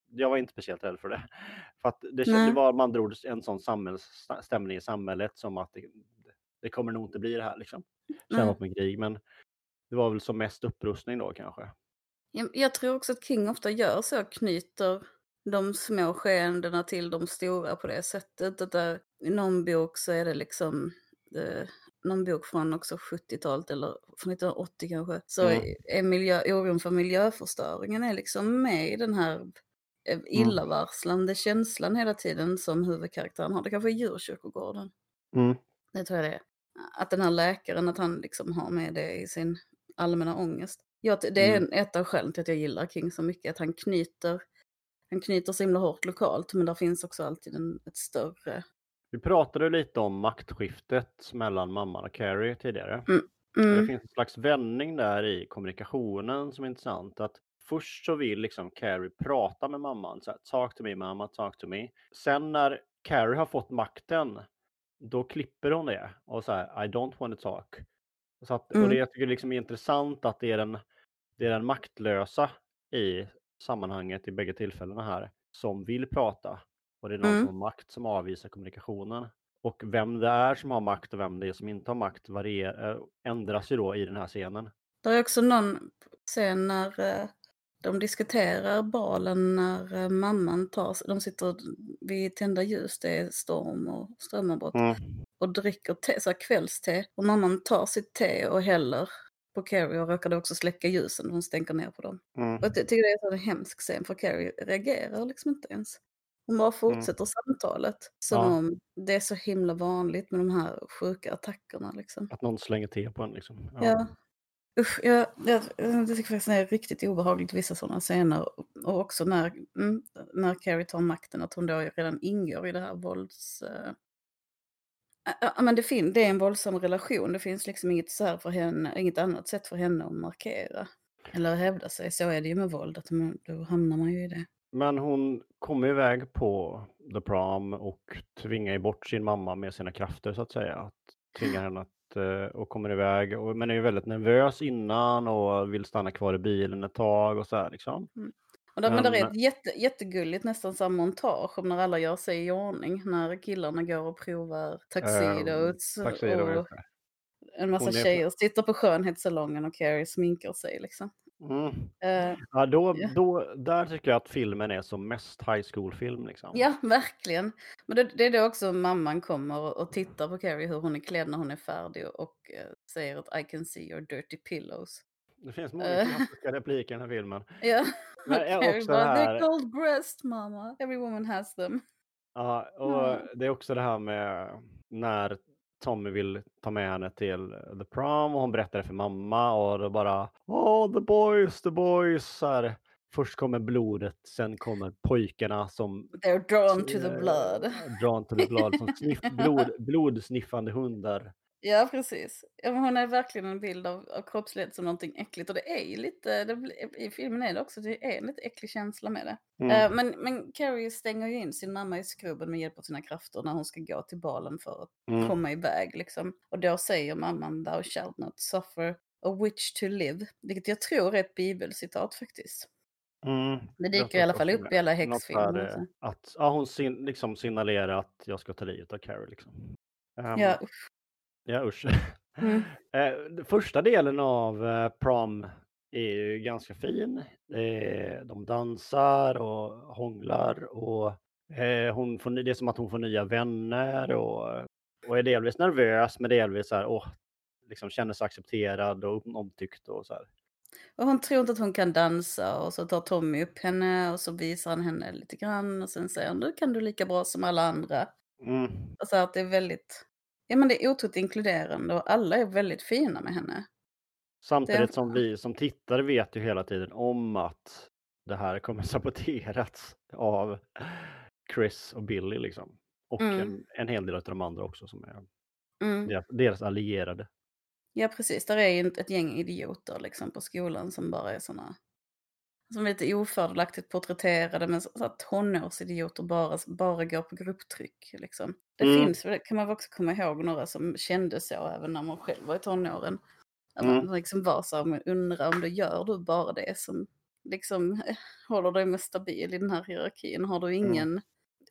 jag var inte speciellt rädd för det. För att det, kände, Nej. det var, man drog en sån samhällsstämning i samhället som att det, det kommer nog inte bli det här liksom. Kärnvapenkrig, men det var väl som mest upprustning då kanske. Jag, jag tror också att King ofta gör så, knyter de små skeendena till de stora på det sättet. Att där, I någon bok så är det liksom eh, någon bok från också 70-talet eller från 1980 kanske, så Mm. är miljö, oron för miljöförstöringen är liksom med i den här eh, illavarslande känslan hela tiden som huvudkaraktären har. Det kanske är djurkyrkogården. Mm. Det tror jag det är. Att den här läkaren, att han liksom har med det i sin allmänna ångest. Ja, det är Mm. ett av skälen till att jag gillar King så mycket, att han knyter, han knyter så himla hårt lokalt, men där finns också alltid en, ett större... Vi pratade lite om maktskiftet mellan mamman och Carrie tidigare. Mm. Det Mm, finns en slags vändning där i kommunikationen som är intressant. Att först så vill liksom Carrie prata med mamman. Så här, talk to me mamma, talk to me. Sen när Carrie har fått makten, då klipper hon det och så här, I don't want to talk. Så att, Och Mm. det jag tycker liksom är intressant att det är, den, det är den maktlösa i sammanhanget i bägge tillfällena här som vill prata. Och det är någon Mm. som har makt som avvisar kommunikationen. Och vem det är som har makt och vem det är som inte har makt varierar, ändras ju då i den här scenen. Det är också någon scen när eh, de diskuterar balen när eh, mamman tar, de sitter vid tända ljus, det är storm och strömavbrott, Mm. och dricker te, så kvällste. Och mamman tar sitt te och häller på Carrie och råkade också släcka ljusen, hon stänker ner på dem. Mm. Och jag ty- tycker det är en hemsk scen för Carrie reagerar liksom inte ens. Hon bara fortsätter samtalet som Ja. om det är så himla vanligt med de här sjuka attackerna liksom. Att någon slänger te på en liksom. Ja. Usch, jag, jag, jag tycker faktiskt det är riktigt obehagligt vissa sådana scener. Och också när, mm, när Carrie tar makten, att hon då redan ingår i det här vålds... eh, Ja, men det, fin- det är en våldsam relation. Det finns liksom inget, så här för henne, inget annat sätt för henne att markera. Eller hävda sig. Så är det ju med våld, att man, då hamnar man ju i det. Men hon kommer iväg på The Prom och tvingar bort sin mamma med sina krafter så att säga. Att tvinga henne att, eh, och kommer iväg. Och, men är ju väldigt nervös innan och vill stanna kvar i bilen ett tag och så här liksom. Och där, men, där är Men- ett jätte, jättegulligt nästan samma montage om när alla gör sig i ordning. När killarna går och provar tuxedos. Tuxedo, och just det. en massa är- tjejer sitter på skönhetssalongen och Carrie sminkar sig liksom. Mm. Eh, Ja, då, då, där tycker jag att filmen är som mest high school-film. Liksom. ja, verkligen. Men det, det är då också mamman kommer och, och tittar på Carrie hur hon är klädd när hon är färdig och eh, säger att I can see your dirty pillows. Det finns många Eh. klassiska repliker i den här filmen. Ja, Men är också bara, det they're här- cold breast mamma. Every woman has them. Ja, och Mm. det är också det här med när Tommy vill ta med henne till The Prom och hon berättar det för mamma och då bara Oh the boys, the boys. Så här, först kommer blodet, sen kommer pojkarna som They're drawn to the eh, blood. Drawn to the blood, som sniff, blod, blodsniffande hundar. Ja, precis. Hon är verkligen en bild av, av kroppslighet som någonting äckligt. Och det är ju lite, det, i filmen är det också, det är en lite äcklig känsla med det. Mm. Eh, men, men Carrie stänger ju in sin mamma i skrubben med hjälp av sina krafter när hon ska gå till balen för att Mm. komma iväg. Liksom. Och då säger mamman “Thou shalt not suffer a witch to live”, vilket jag tror är ett bibelcitat faktiskt. Mm. Det dyker i alla fall upp i alla häxfilmer. eh, Att ja, hon sin, liksom signalerar att jag ska ta livet av Carrie. Liksom. Ehm, Ja, usch. Ja, usch. Mm. Eh, första delen av eh, prom är ju ganska fin. Är, de dansar och hånglar och eh, hon får, det är som att hon får nya vänner och, och är delvis nervös men delvis så här, åh, liksom känner sig accepterad och omtyckt och så här. Och hon tror inte att hon kan dansa och så tar Tommy upp henne och så visar han henne lite grann och sen säger han nu kan du lika bra som alla andra. Mm. Och så att det är väldigt, ja men det är otroligt inkluderande och alla är väldigt fina med henne. Samtidigt som vi som tittare vet ju hela tiden om att det här kommer saboterats av Chris och Billy liksom. Och Mm. en, en hel del av de andra också som är Mm. deras, deras allierade. Ja precis, där är ju ett gäng idioter liksom på skolan som bara är såna som är lite ofördelaktigt porträtterade men så så att tonårsidioter bara, bara går på grupptryck. Liksom. Det Mm. finns, väl- kan man också komma ihåg några som kände så även när man själv var i tonåren. Att Mm. man liksom var så här, men undrar om du gör du bara det som liksom eh, håller dig mest stabil i den här hierarkin. Har Mm. du ingen,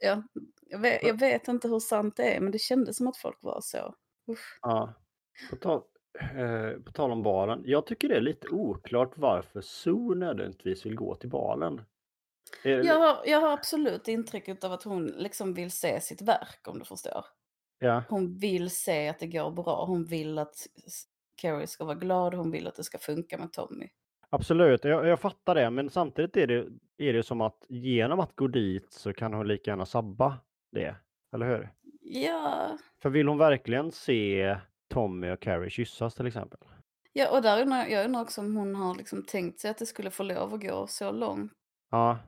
ja, jag vet, jag vet inte hur sant det är men det kändes som att folk var så. Usch. Ja. På, tal, eh, på tal om balen. Jag tycker det är lite oklart varför Sue nödvändigtvis vill gå till balen. Är det- Jag har, jag har absolut intrycket av att hon liksom vill se sitt verk om du förstår. Ja, Hon vill se att det går bra. Hon vill att S- Carrie ska vara glad. Hon vill att det ska funka med Tommy. absolut. Jag, jag fattar det, men samtidigt är det, är det som att genom att gå dit så kan hon lika gärna sabba det. Eller hur? Ja, För vill hon verkligen se Tommy och Carrie kyssas till exempel? ja och där undrar, jag undrar också om hon har liksom tänkt sig att det skulle få lov att gå så långt. Ja,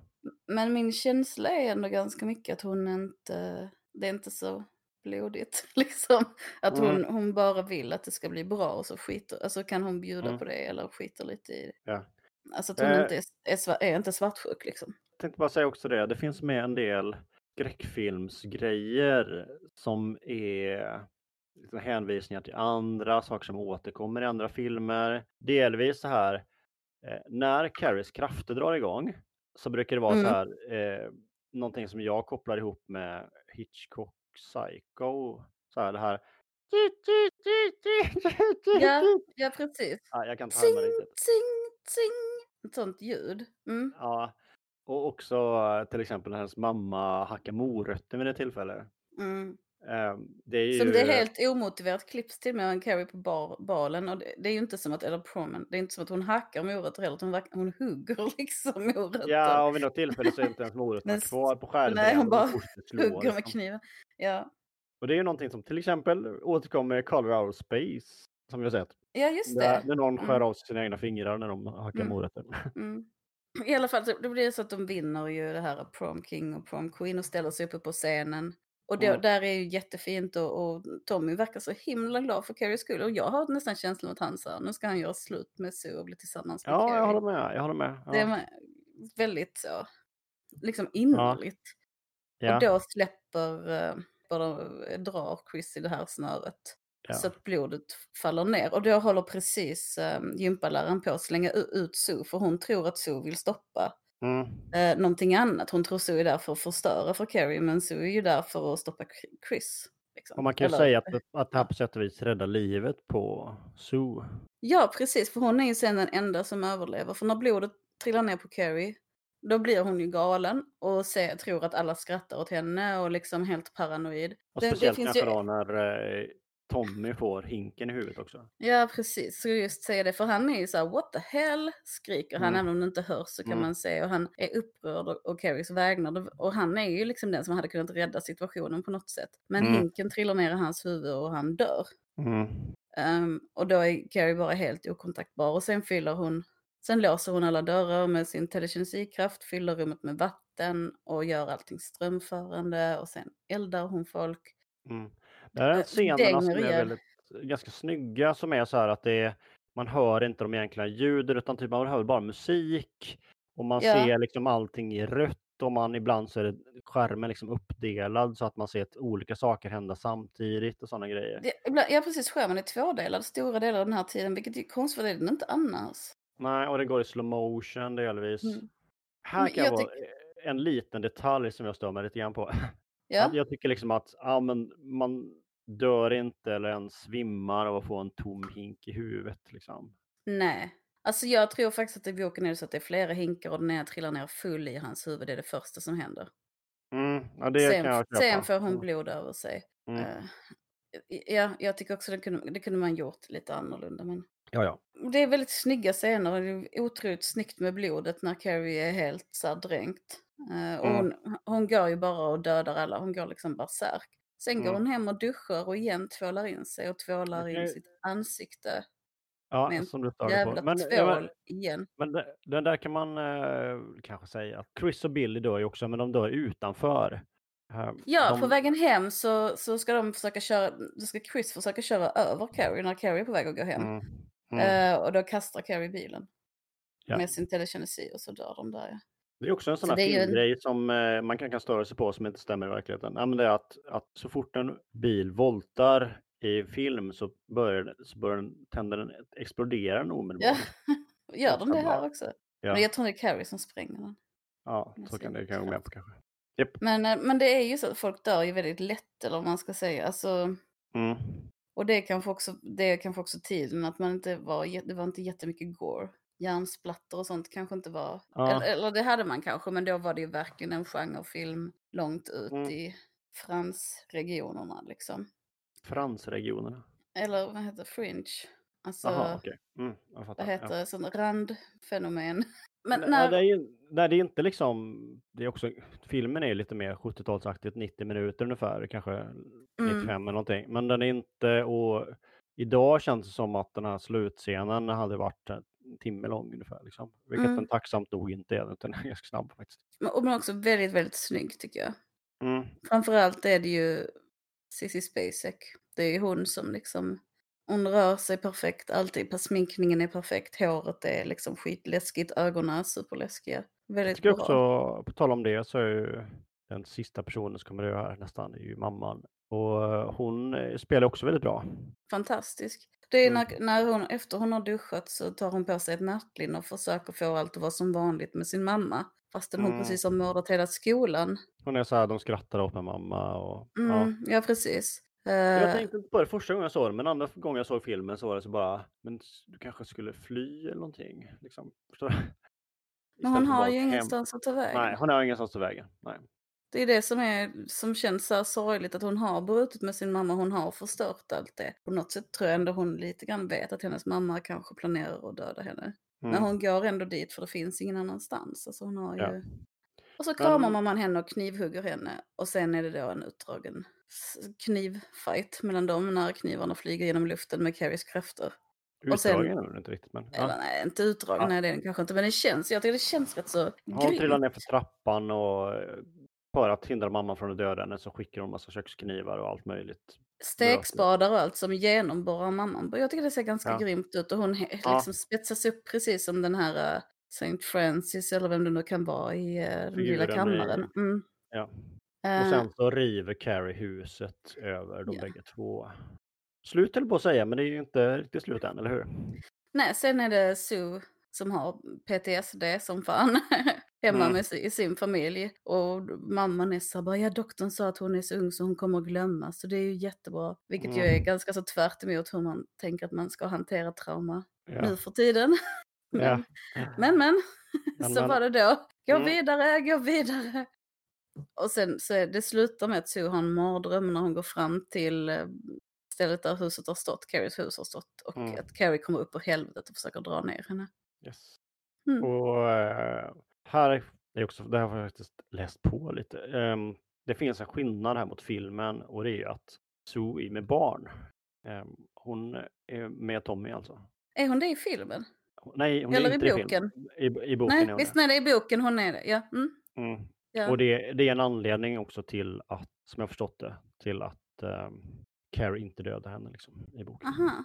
Men min känsla är ändå ganska mycket att hon inte, det är inte så blodigt liksom. Att hon, Mm. hon bara vill att det ska bli bra och så skiter, alltså kan hon bjuda Mm. på det eller skiter lite i det. ja. Alltså att hon Eh. inte är, är, är inte svartsjuk liksom. Jag tänkte bara säga också det, det finns med en del skräckfilmsgrejer som är liksom hänvisningar till andra saker som återkommer i andra filmer. Delvis så här, eh, när Carries krafter drar igång så brukar det vara Mm. så här, eh, någonting som jag kopplar ihop med Hitchcock Psycho. Så här det här. Ja, ja precis. Ja, jag kan härma riktigt. tsing, tsing. Ett sånt ljud. Mm. Ja, och också eh, till exempel när hennes mamma hackar morötter vid det tillfälle. Mm. Eh, Det är ju... Som det är helt omotiverat klipps till med en Carrie på bar, balen. Och det, det är ju inte som att, eller promen, det är inte som att hon hackar morötter heller, hon, hon hugger liksom morötter. Ja, och vid något tillfälle så är inte ens morötterna kvar på skärmen. Nej, hon bara hugger med liksom. kniven. Ja, Och det är ju någonting som till exempel återkommer i Color of Space. Som vi har sett. ja just Där, det. när någon skär Mm. av sina egna fingrar när de hackar Mm. morötter. Mm. I alla fall, då blir det så att de vinner ju det här Prom King och Prom Queen och ställer sig uppe på scenen. Och det, Mm. där är ju jättefint och, och Tommy verkar så himla glad för Carries skull. Och jag har nästan känslan att han sa, nu ska han göra slut med Sue och bli tillsammans med Ja, Carrie. jag håller med. Jag håller med. Ja. Det är väldigt så, liksom innerligt. ja. Och då släpper, eh, bara drar Chris i det här snöret. Ja. Så att blodet faller ner. Och då håller precis eh, gympaläraren på att slänga ut Sue. För hon tror att Sue vill stoppa Mm. eh, någonting annat. Hon tror Sue är där för att förstöra för Carrie. Men Sue är ju där för att stoppa Ch- Chris. liksom. Och man kan ju Eller- säga att, att det här på sätt och vis räddar livet på Sue. Ja, precis. För hon är ju sen den enda som överlever. För när blodet trillar ner på Carrie, då blir hon ju galen och se, tror att alla skrattar åt henne och liksom helt paranoid. Och Det- det speciellt finns kanske ju- då när eh, Tommy får hinken i huvudet också. Ja, precis. Så just säga det. För han är ju så här, what the hell, skriker han. Mm. Även om det inte hörs så kan Mm. man se. Och han är upprörd och, och Carries vägnar. Och han är ju liksom den som hade kunnat rädda situationen på något sätt. Men Mm. hinken trillar ner i hans huvud och han dör. Mm. Ehm, och då är Carrie bara helt okontaktbar. Och sen fyller hon, sen låser hon alla dörrar med sin telekinesikraft, fyller rummet med vatten och gör allting strömförande. Och sen eldar hon folk. Mm. Det är Eh, scenerna som är väldigt, ganska snygga som är så här att det är, man hör inte de egentliga ljuden utan typ man hör bara musik och man Ja. ser liksom allting i rött och man ibland så är det skärmen liksom uppdelad så att man ser att olika saker hända samtidigt och sådana grejer. Ja, precis. Skärmen är tvådelad stora delar av den här tiden, vilket är konstigt för det är den inte annars. Nej, och det går i slow motion delvis. Mm. Här kan jag vara en liten detalj som jag stör mig lite grann på. Ja, Jag tycker liksom att ja, men man dör inte eller ens svimmar av att få en tom hink i huvudet. Liksom. nej. Alltså jag tror faktiskt att i boken är det så att det är flera hinkar och den ena trillar ner full i hans huvud. Det är det första som händer. Mm, ja, det sen, kan jag köpa. sen får hon Mm. blod över sig. Mm. Eh, ja, jag tycker också det kunde, det kunde man gjort lite annorlunda. Men Ja, ja. det är väldigt snygga scener och det är otroligt snyggt med blodet när Carrie är helt så här dränkt. Eh, och Mm. hon, hon går ju bara och dödar alla, hon går liksom bärsärk. Sen går Mm. hon hem och duschar och igen tvålar in sig och tvålar Det in sitt ansikte. ja Med som du Jävla på. Men, tvål ja, men, igen. men det- den där kan man eh, kanske säga att Chris och Billy dör ju också, men de dör utanför. Eh, Ja, de, på vägen hem så, så ska de försöka köra, då ska Chris försöka köra över Carrie när Carrie är på väg att gå hem. Mm, mm. Eh, och då kastar Carrie bilen Ja. med sin telekinesi och så dör de där. Det är också en sån Så här ju filmgrej som eh, man kan, kan störa sig på som inte stämmer i verkligheten. Ja, men det är att, att så fort en bil voltar i film så börjar, så börjar den, tänder den, exploderar den omedelbart. Ja. Gör de det här också? Ja, Men jag tror det är Carrie som spränger den. ja så kan det kan jag med på kanske. Men, eh, men det är ju så att folk dör ju väldigt lätt eller vad man ska säga. Alltså, Mm. och det är kanske också, det är kanske också tiden att man inte var, det var inte jättemycket gore. Hjärnsplatter och sånt kanske inte var, Ja. eller, eller det hade man kanske, men då var det ju verkligen en genrefilm långt ut Mm. i fransregionerna liksom. Fransregionerna. Eller vad heter fringe? Alltså, Jaha, okej. Mm, vad heter ja. det, sån randfenomen. Men när, det är, ju- det är inte liksom, det är också, filmen är ju lite mer 70-talsaktigt, 90 minuter ungefär, kanske 95 eller någonting. Men den är inte, och idag känns det som att den här slutscenen hade varit en timme lång ungefär. Liksom. Vilket Mm. den tacksamt nog inte är, utan den är ganska snabb faktiskt. och men också väldigt, väldigt snygg tycker jag. Mm. Framförallt är det ju Cissi Spacek. Det är ju hon som liksom, hon rör sig perfekt alltid, sminkningen är perfekt, håret är liksom skitläskigt, ögonen är superläskiga. Jag Väldigt tycker bra. också, på tal om det, så är ju den sista personen som kommer dö här nästan, är ju mamman. Och eh, hon eh, spelar också väldigt bra. Fantastisk. Det är Mm. när, när hon, efter hon har duschat så tar hon på sig ett nattlinne och försöker få allt att vara som vanligt med sin mamma. Fastän hon Mm. precis har mördat hela skolan. Hon är så här, de skrattar åt med mamma och ja. Mm, ja. precis. Jag Eh, tänkte inte på det första gången jag såg den, men andra gången jag såg filmen så var det så bara, men du kanske skulle fly eller någonting. Liksom. Men hon har ju hem. ingenstans att ta vägen. Nej, hon har ingenstans till vägen. Nej. Det är det som, är, som känns så sorgligt, att hon har brutit med sin mamma, hon har förstört allt det. På något sätt tror jag ändå hon lite grann vet att hennes mamma kanske planerar att döda henne. Men Mm. hon går ändå dit för det finns ingen annanstans. Alltså hon har ju... Ja. Och så kramar Men- mamman henne och knivhugger henne. Och sen är det då en utdragen knivfight mellan dem när knivarna flyger genom luften med Carries krafter. Utdragen är det inte riktigt, men Eller ja. nej, inte utdragen, Ja. är den kanske inte. Men det känns, jag tycker det känns rätt så Hon trillar grymt. ner för trappan och eh, för att hindra mamman från att döda henne så skickar hon massa köksknivar och allt möjligt. Stekspadar och allt som genomborrar mamman. Jag tycker det ser ganska Ja. grymt ut och hon he- Ja. liksom spetsas upp precis som den här uh, Saint Francis eller vem det nu kan vara i uh, den lilla Figuren i- kammaren. Mm. Ja. Eh, Och sen så river Carrie huset över de Ja. bägge två. Slut höll på att säga, men det är ju inte riktigt slut än, eller hur? Nej, sen är det Sue som har PTSD som fan hemma Mm. med, i sin familj. Och mamman är så bara, ja doktorn sa att hon är så ung så hon kommer att glömma. Så det är ju jättebra. Vilket ju Mm. är ganska så tvärt emot hur man tänker att man ska hantera trauma Ja. nu för tiden. Ja. Men men, Men, så men. var det då. Gå Mm. vidare, gå vidare. Och sen så är det slutar med att Sue har en mardröm när hon går fram till eh, stället där huset har stått, Carries hus har stått. Och Mm. att Carrie kommer upp ur helvetet och försöker dra ner henne. Yes. Mm. Och eh, här är också, det här har jag faktiskt läst på lite. Ehm, det finns en skillnad här mot filmen och det är ju att är med barn. Ehm, hon är med Tommy alltså. Är hon det i filmen? Nej, hon Eller är i inte i boken? I, i boken Nej, är hon visst det. nej, det är i boken hon är det. Ja. Mm. Mm. ja. Och det, det är en anledning också till att, som jag förstått det, till att um, Carrie inte dödar henne liksom, i boken. Aha.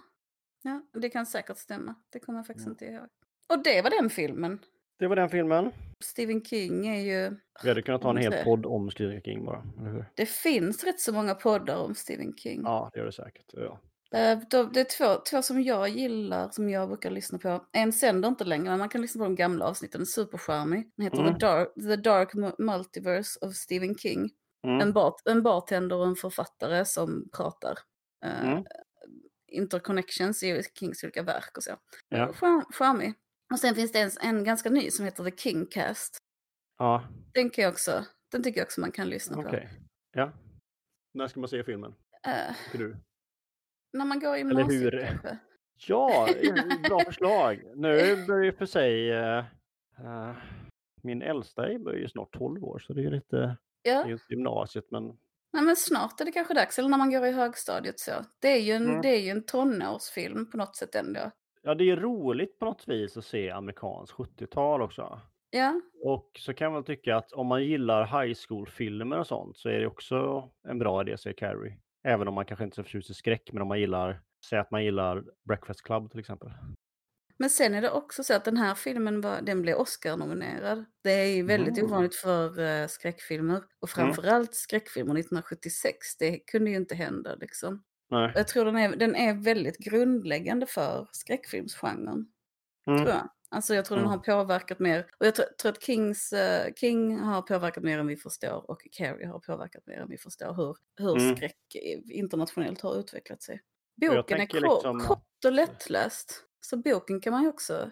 Ja, det kan säkert stämma. Det kommer jag faktiskt Mm. inte ihåg. Och det var den filmen. Det var den filmen. Stephen King är ju... Vi hade kunnat ha en hel podd om Stephen King bara, eller hur? Det finns rätt så många poddar om Stephen King. Ja, det gör det säkert. Ja. Eh, de- Det är två, två som jag gillar, som jag brukar lyssna på. En sänder inte längre, men man kan lyssna på de gamla avsnitten. Supercharmig. Den heter Mm. The, Dark, The Dark Mu- Multiverse of Stephen King. Mm. En, bar, en bartender och en författare som pratar. eh, Mm. Interconnections i Kings olika verk och så. Ja. Charm, charmig. Och sen finns det en, en ganska ny som heter The Kingcast. ja, Den, kan jag också, den tycker jag också man kan lyssna okej. på. Ja. När ska man se filmen? Tycker du? när man går i Eller hur? gymnasiet kanske. Ja, bra förslag. Nu börjar ju för sig eh, min äldsta är ju snart 12 år så det är ju lite, är Ja, inte gymnasiet men nej, men snart är det kanske dags. Eller när man går i högstadiet så. Det är ju en, Mm. det är ju en tonårsfilm på något sätt ändå. Ja, det är roligt på något vis att se amerikansk 70-tal också. Ja, Och så kan man tycka att om man gillar high school-filmer och sånt så är det också en bra idé att se Carrie. Även om man kanske inte är så förtjust i skräck, men om man gillar, säg att man gillar Breakfast Club till exempel. men sen är det också så att den här filmen var, den blev Oscar-nominerad. Det är ju väldigt Mm. ovanligt för uh, skräckfilmer. Och framförallt skräckfilmer 1976. Det kunde ju inte hända liksom. Nej. Jag tror den är, den är väldigt grundläggande för skräckfilmsgenren. Mm. Tror jag. Alltså jag tror den Mm. har påverkat mer. Och jag tror, tror att Kings, eh, King har påverkat mer än vi förstår. Och Carrie har påverkat mer än vi förstår. Hur, hur Mm. skräck internationellt har utvecklat sig. Boken är kort, liksom kort och lättläst. Så boken kan man ju också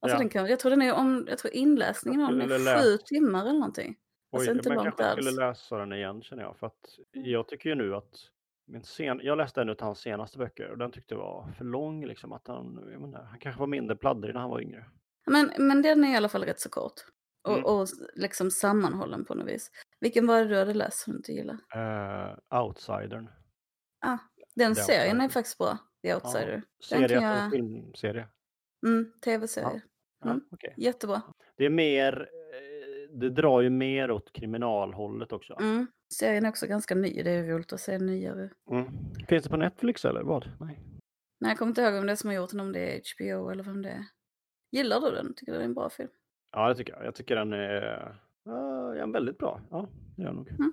Alltså Ja. den kan, jag tror den är om, jag tror inläsningen av den är sju timmar eller någonting. Alltså Oj, inte man kanske alls. skulle läsa den igen känner jag. För att Mm. jag tycker ju nu att min sen, jag läste en av hans senaste böcker och den tyckte jag var för lång. Liksom, att han, jag menar, han kanske var mindre pladdrig när han var yngre. Men, men den är i alla fall rätt så kort. Och, Mm. och liksom sammanhållen på något vis. Vilken var det du hade läst som du inte gillar? Uh, Outsidern. Den The serien är Outsider. faktiskt bra. The Outsider. Den Serie eller jag- filmserie? Mm, tv-serie. Ja, Mm. okej. Jättebra. Det är mer, eh, det drar ju mer åt kriminalhållet också. Mm. Serien är också ganska ny. Det är roligt att se nyare. Mm. Finns det på Netflix eller vad? Nej. Nej, jag kommer inte ihåg om det är som har gjort den, om det är HBO eller vem det är. Gillar du den? Tycker du det är en bra film? Ja, det tycker jag. Jag tycker den är, ja, väldigt bra. Ja, det är jag nog. Mm.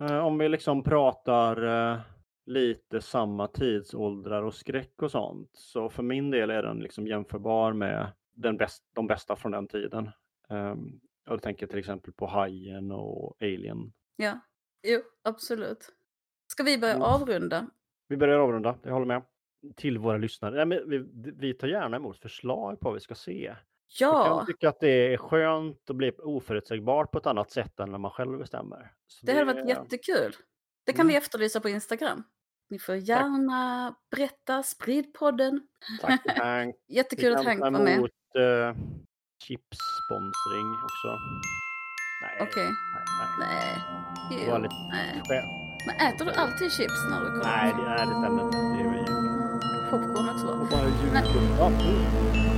Eh, Om vi liksom pratar eh, lite samma tidsåldrar och skräck och sånt. Så för min del är den liksom jämförbar med den bäst, de bästa från den tiden. Um, jag tänker till exempel på Hajen och Alien. Ja. Jo, absolut. Ska vi börja Mm. avrunda? Vi börjar avrunda, jag håller med. Till våra lyssnare. Nej, men vi, vi tar gärna emot förslag på vad vi ska se. Jag Ja, kan tycka att det är skönt att bli oförutsägbart på ett annat sätt än när man själv bestämmer. Så det hade varit jättekul. Det kan vi Mm. efterlysa på Instagram. Ni får gärna berätta, sprid podden. Tack. Jättekul att Hank var med. emot uh, chips-sponsring också. Nej. Okej. Nej, nej. Nej. Det Jo. var lite Nej. Men äter du alltid chips när du kommer? Nej, det, nej, det stämmer inte. Det är ju Popcorn också och bara mm.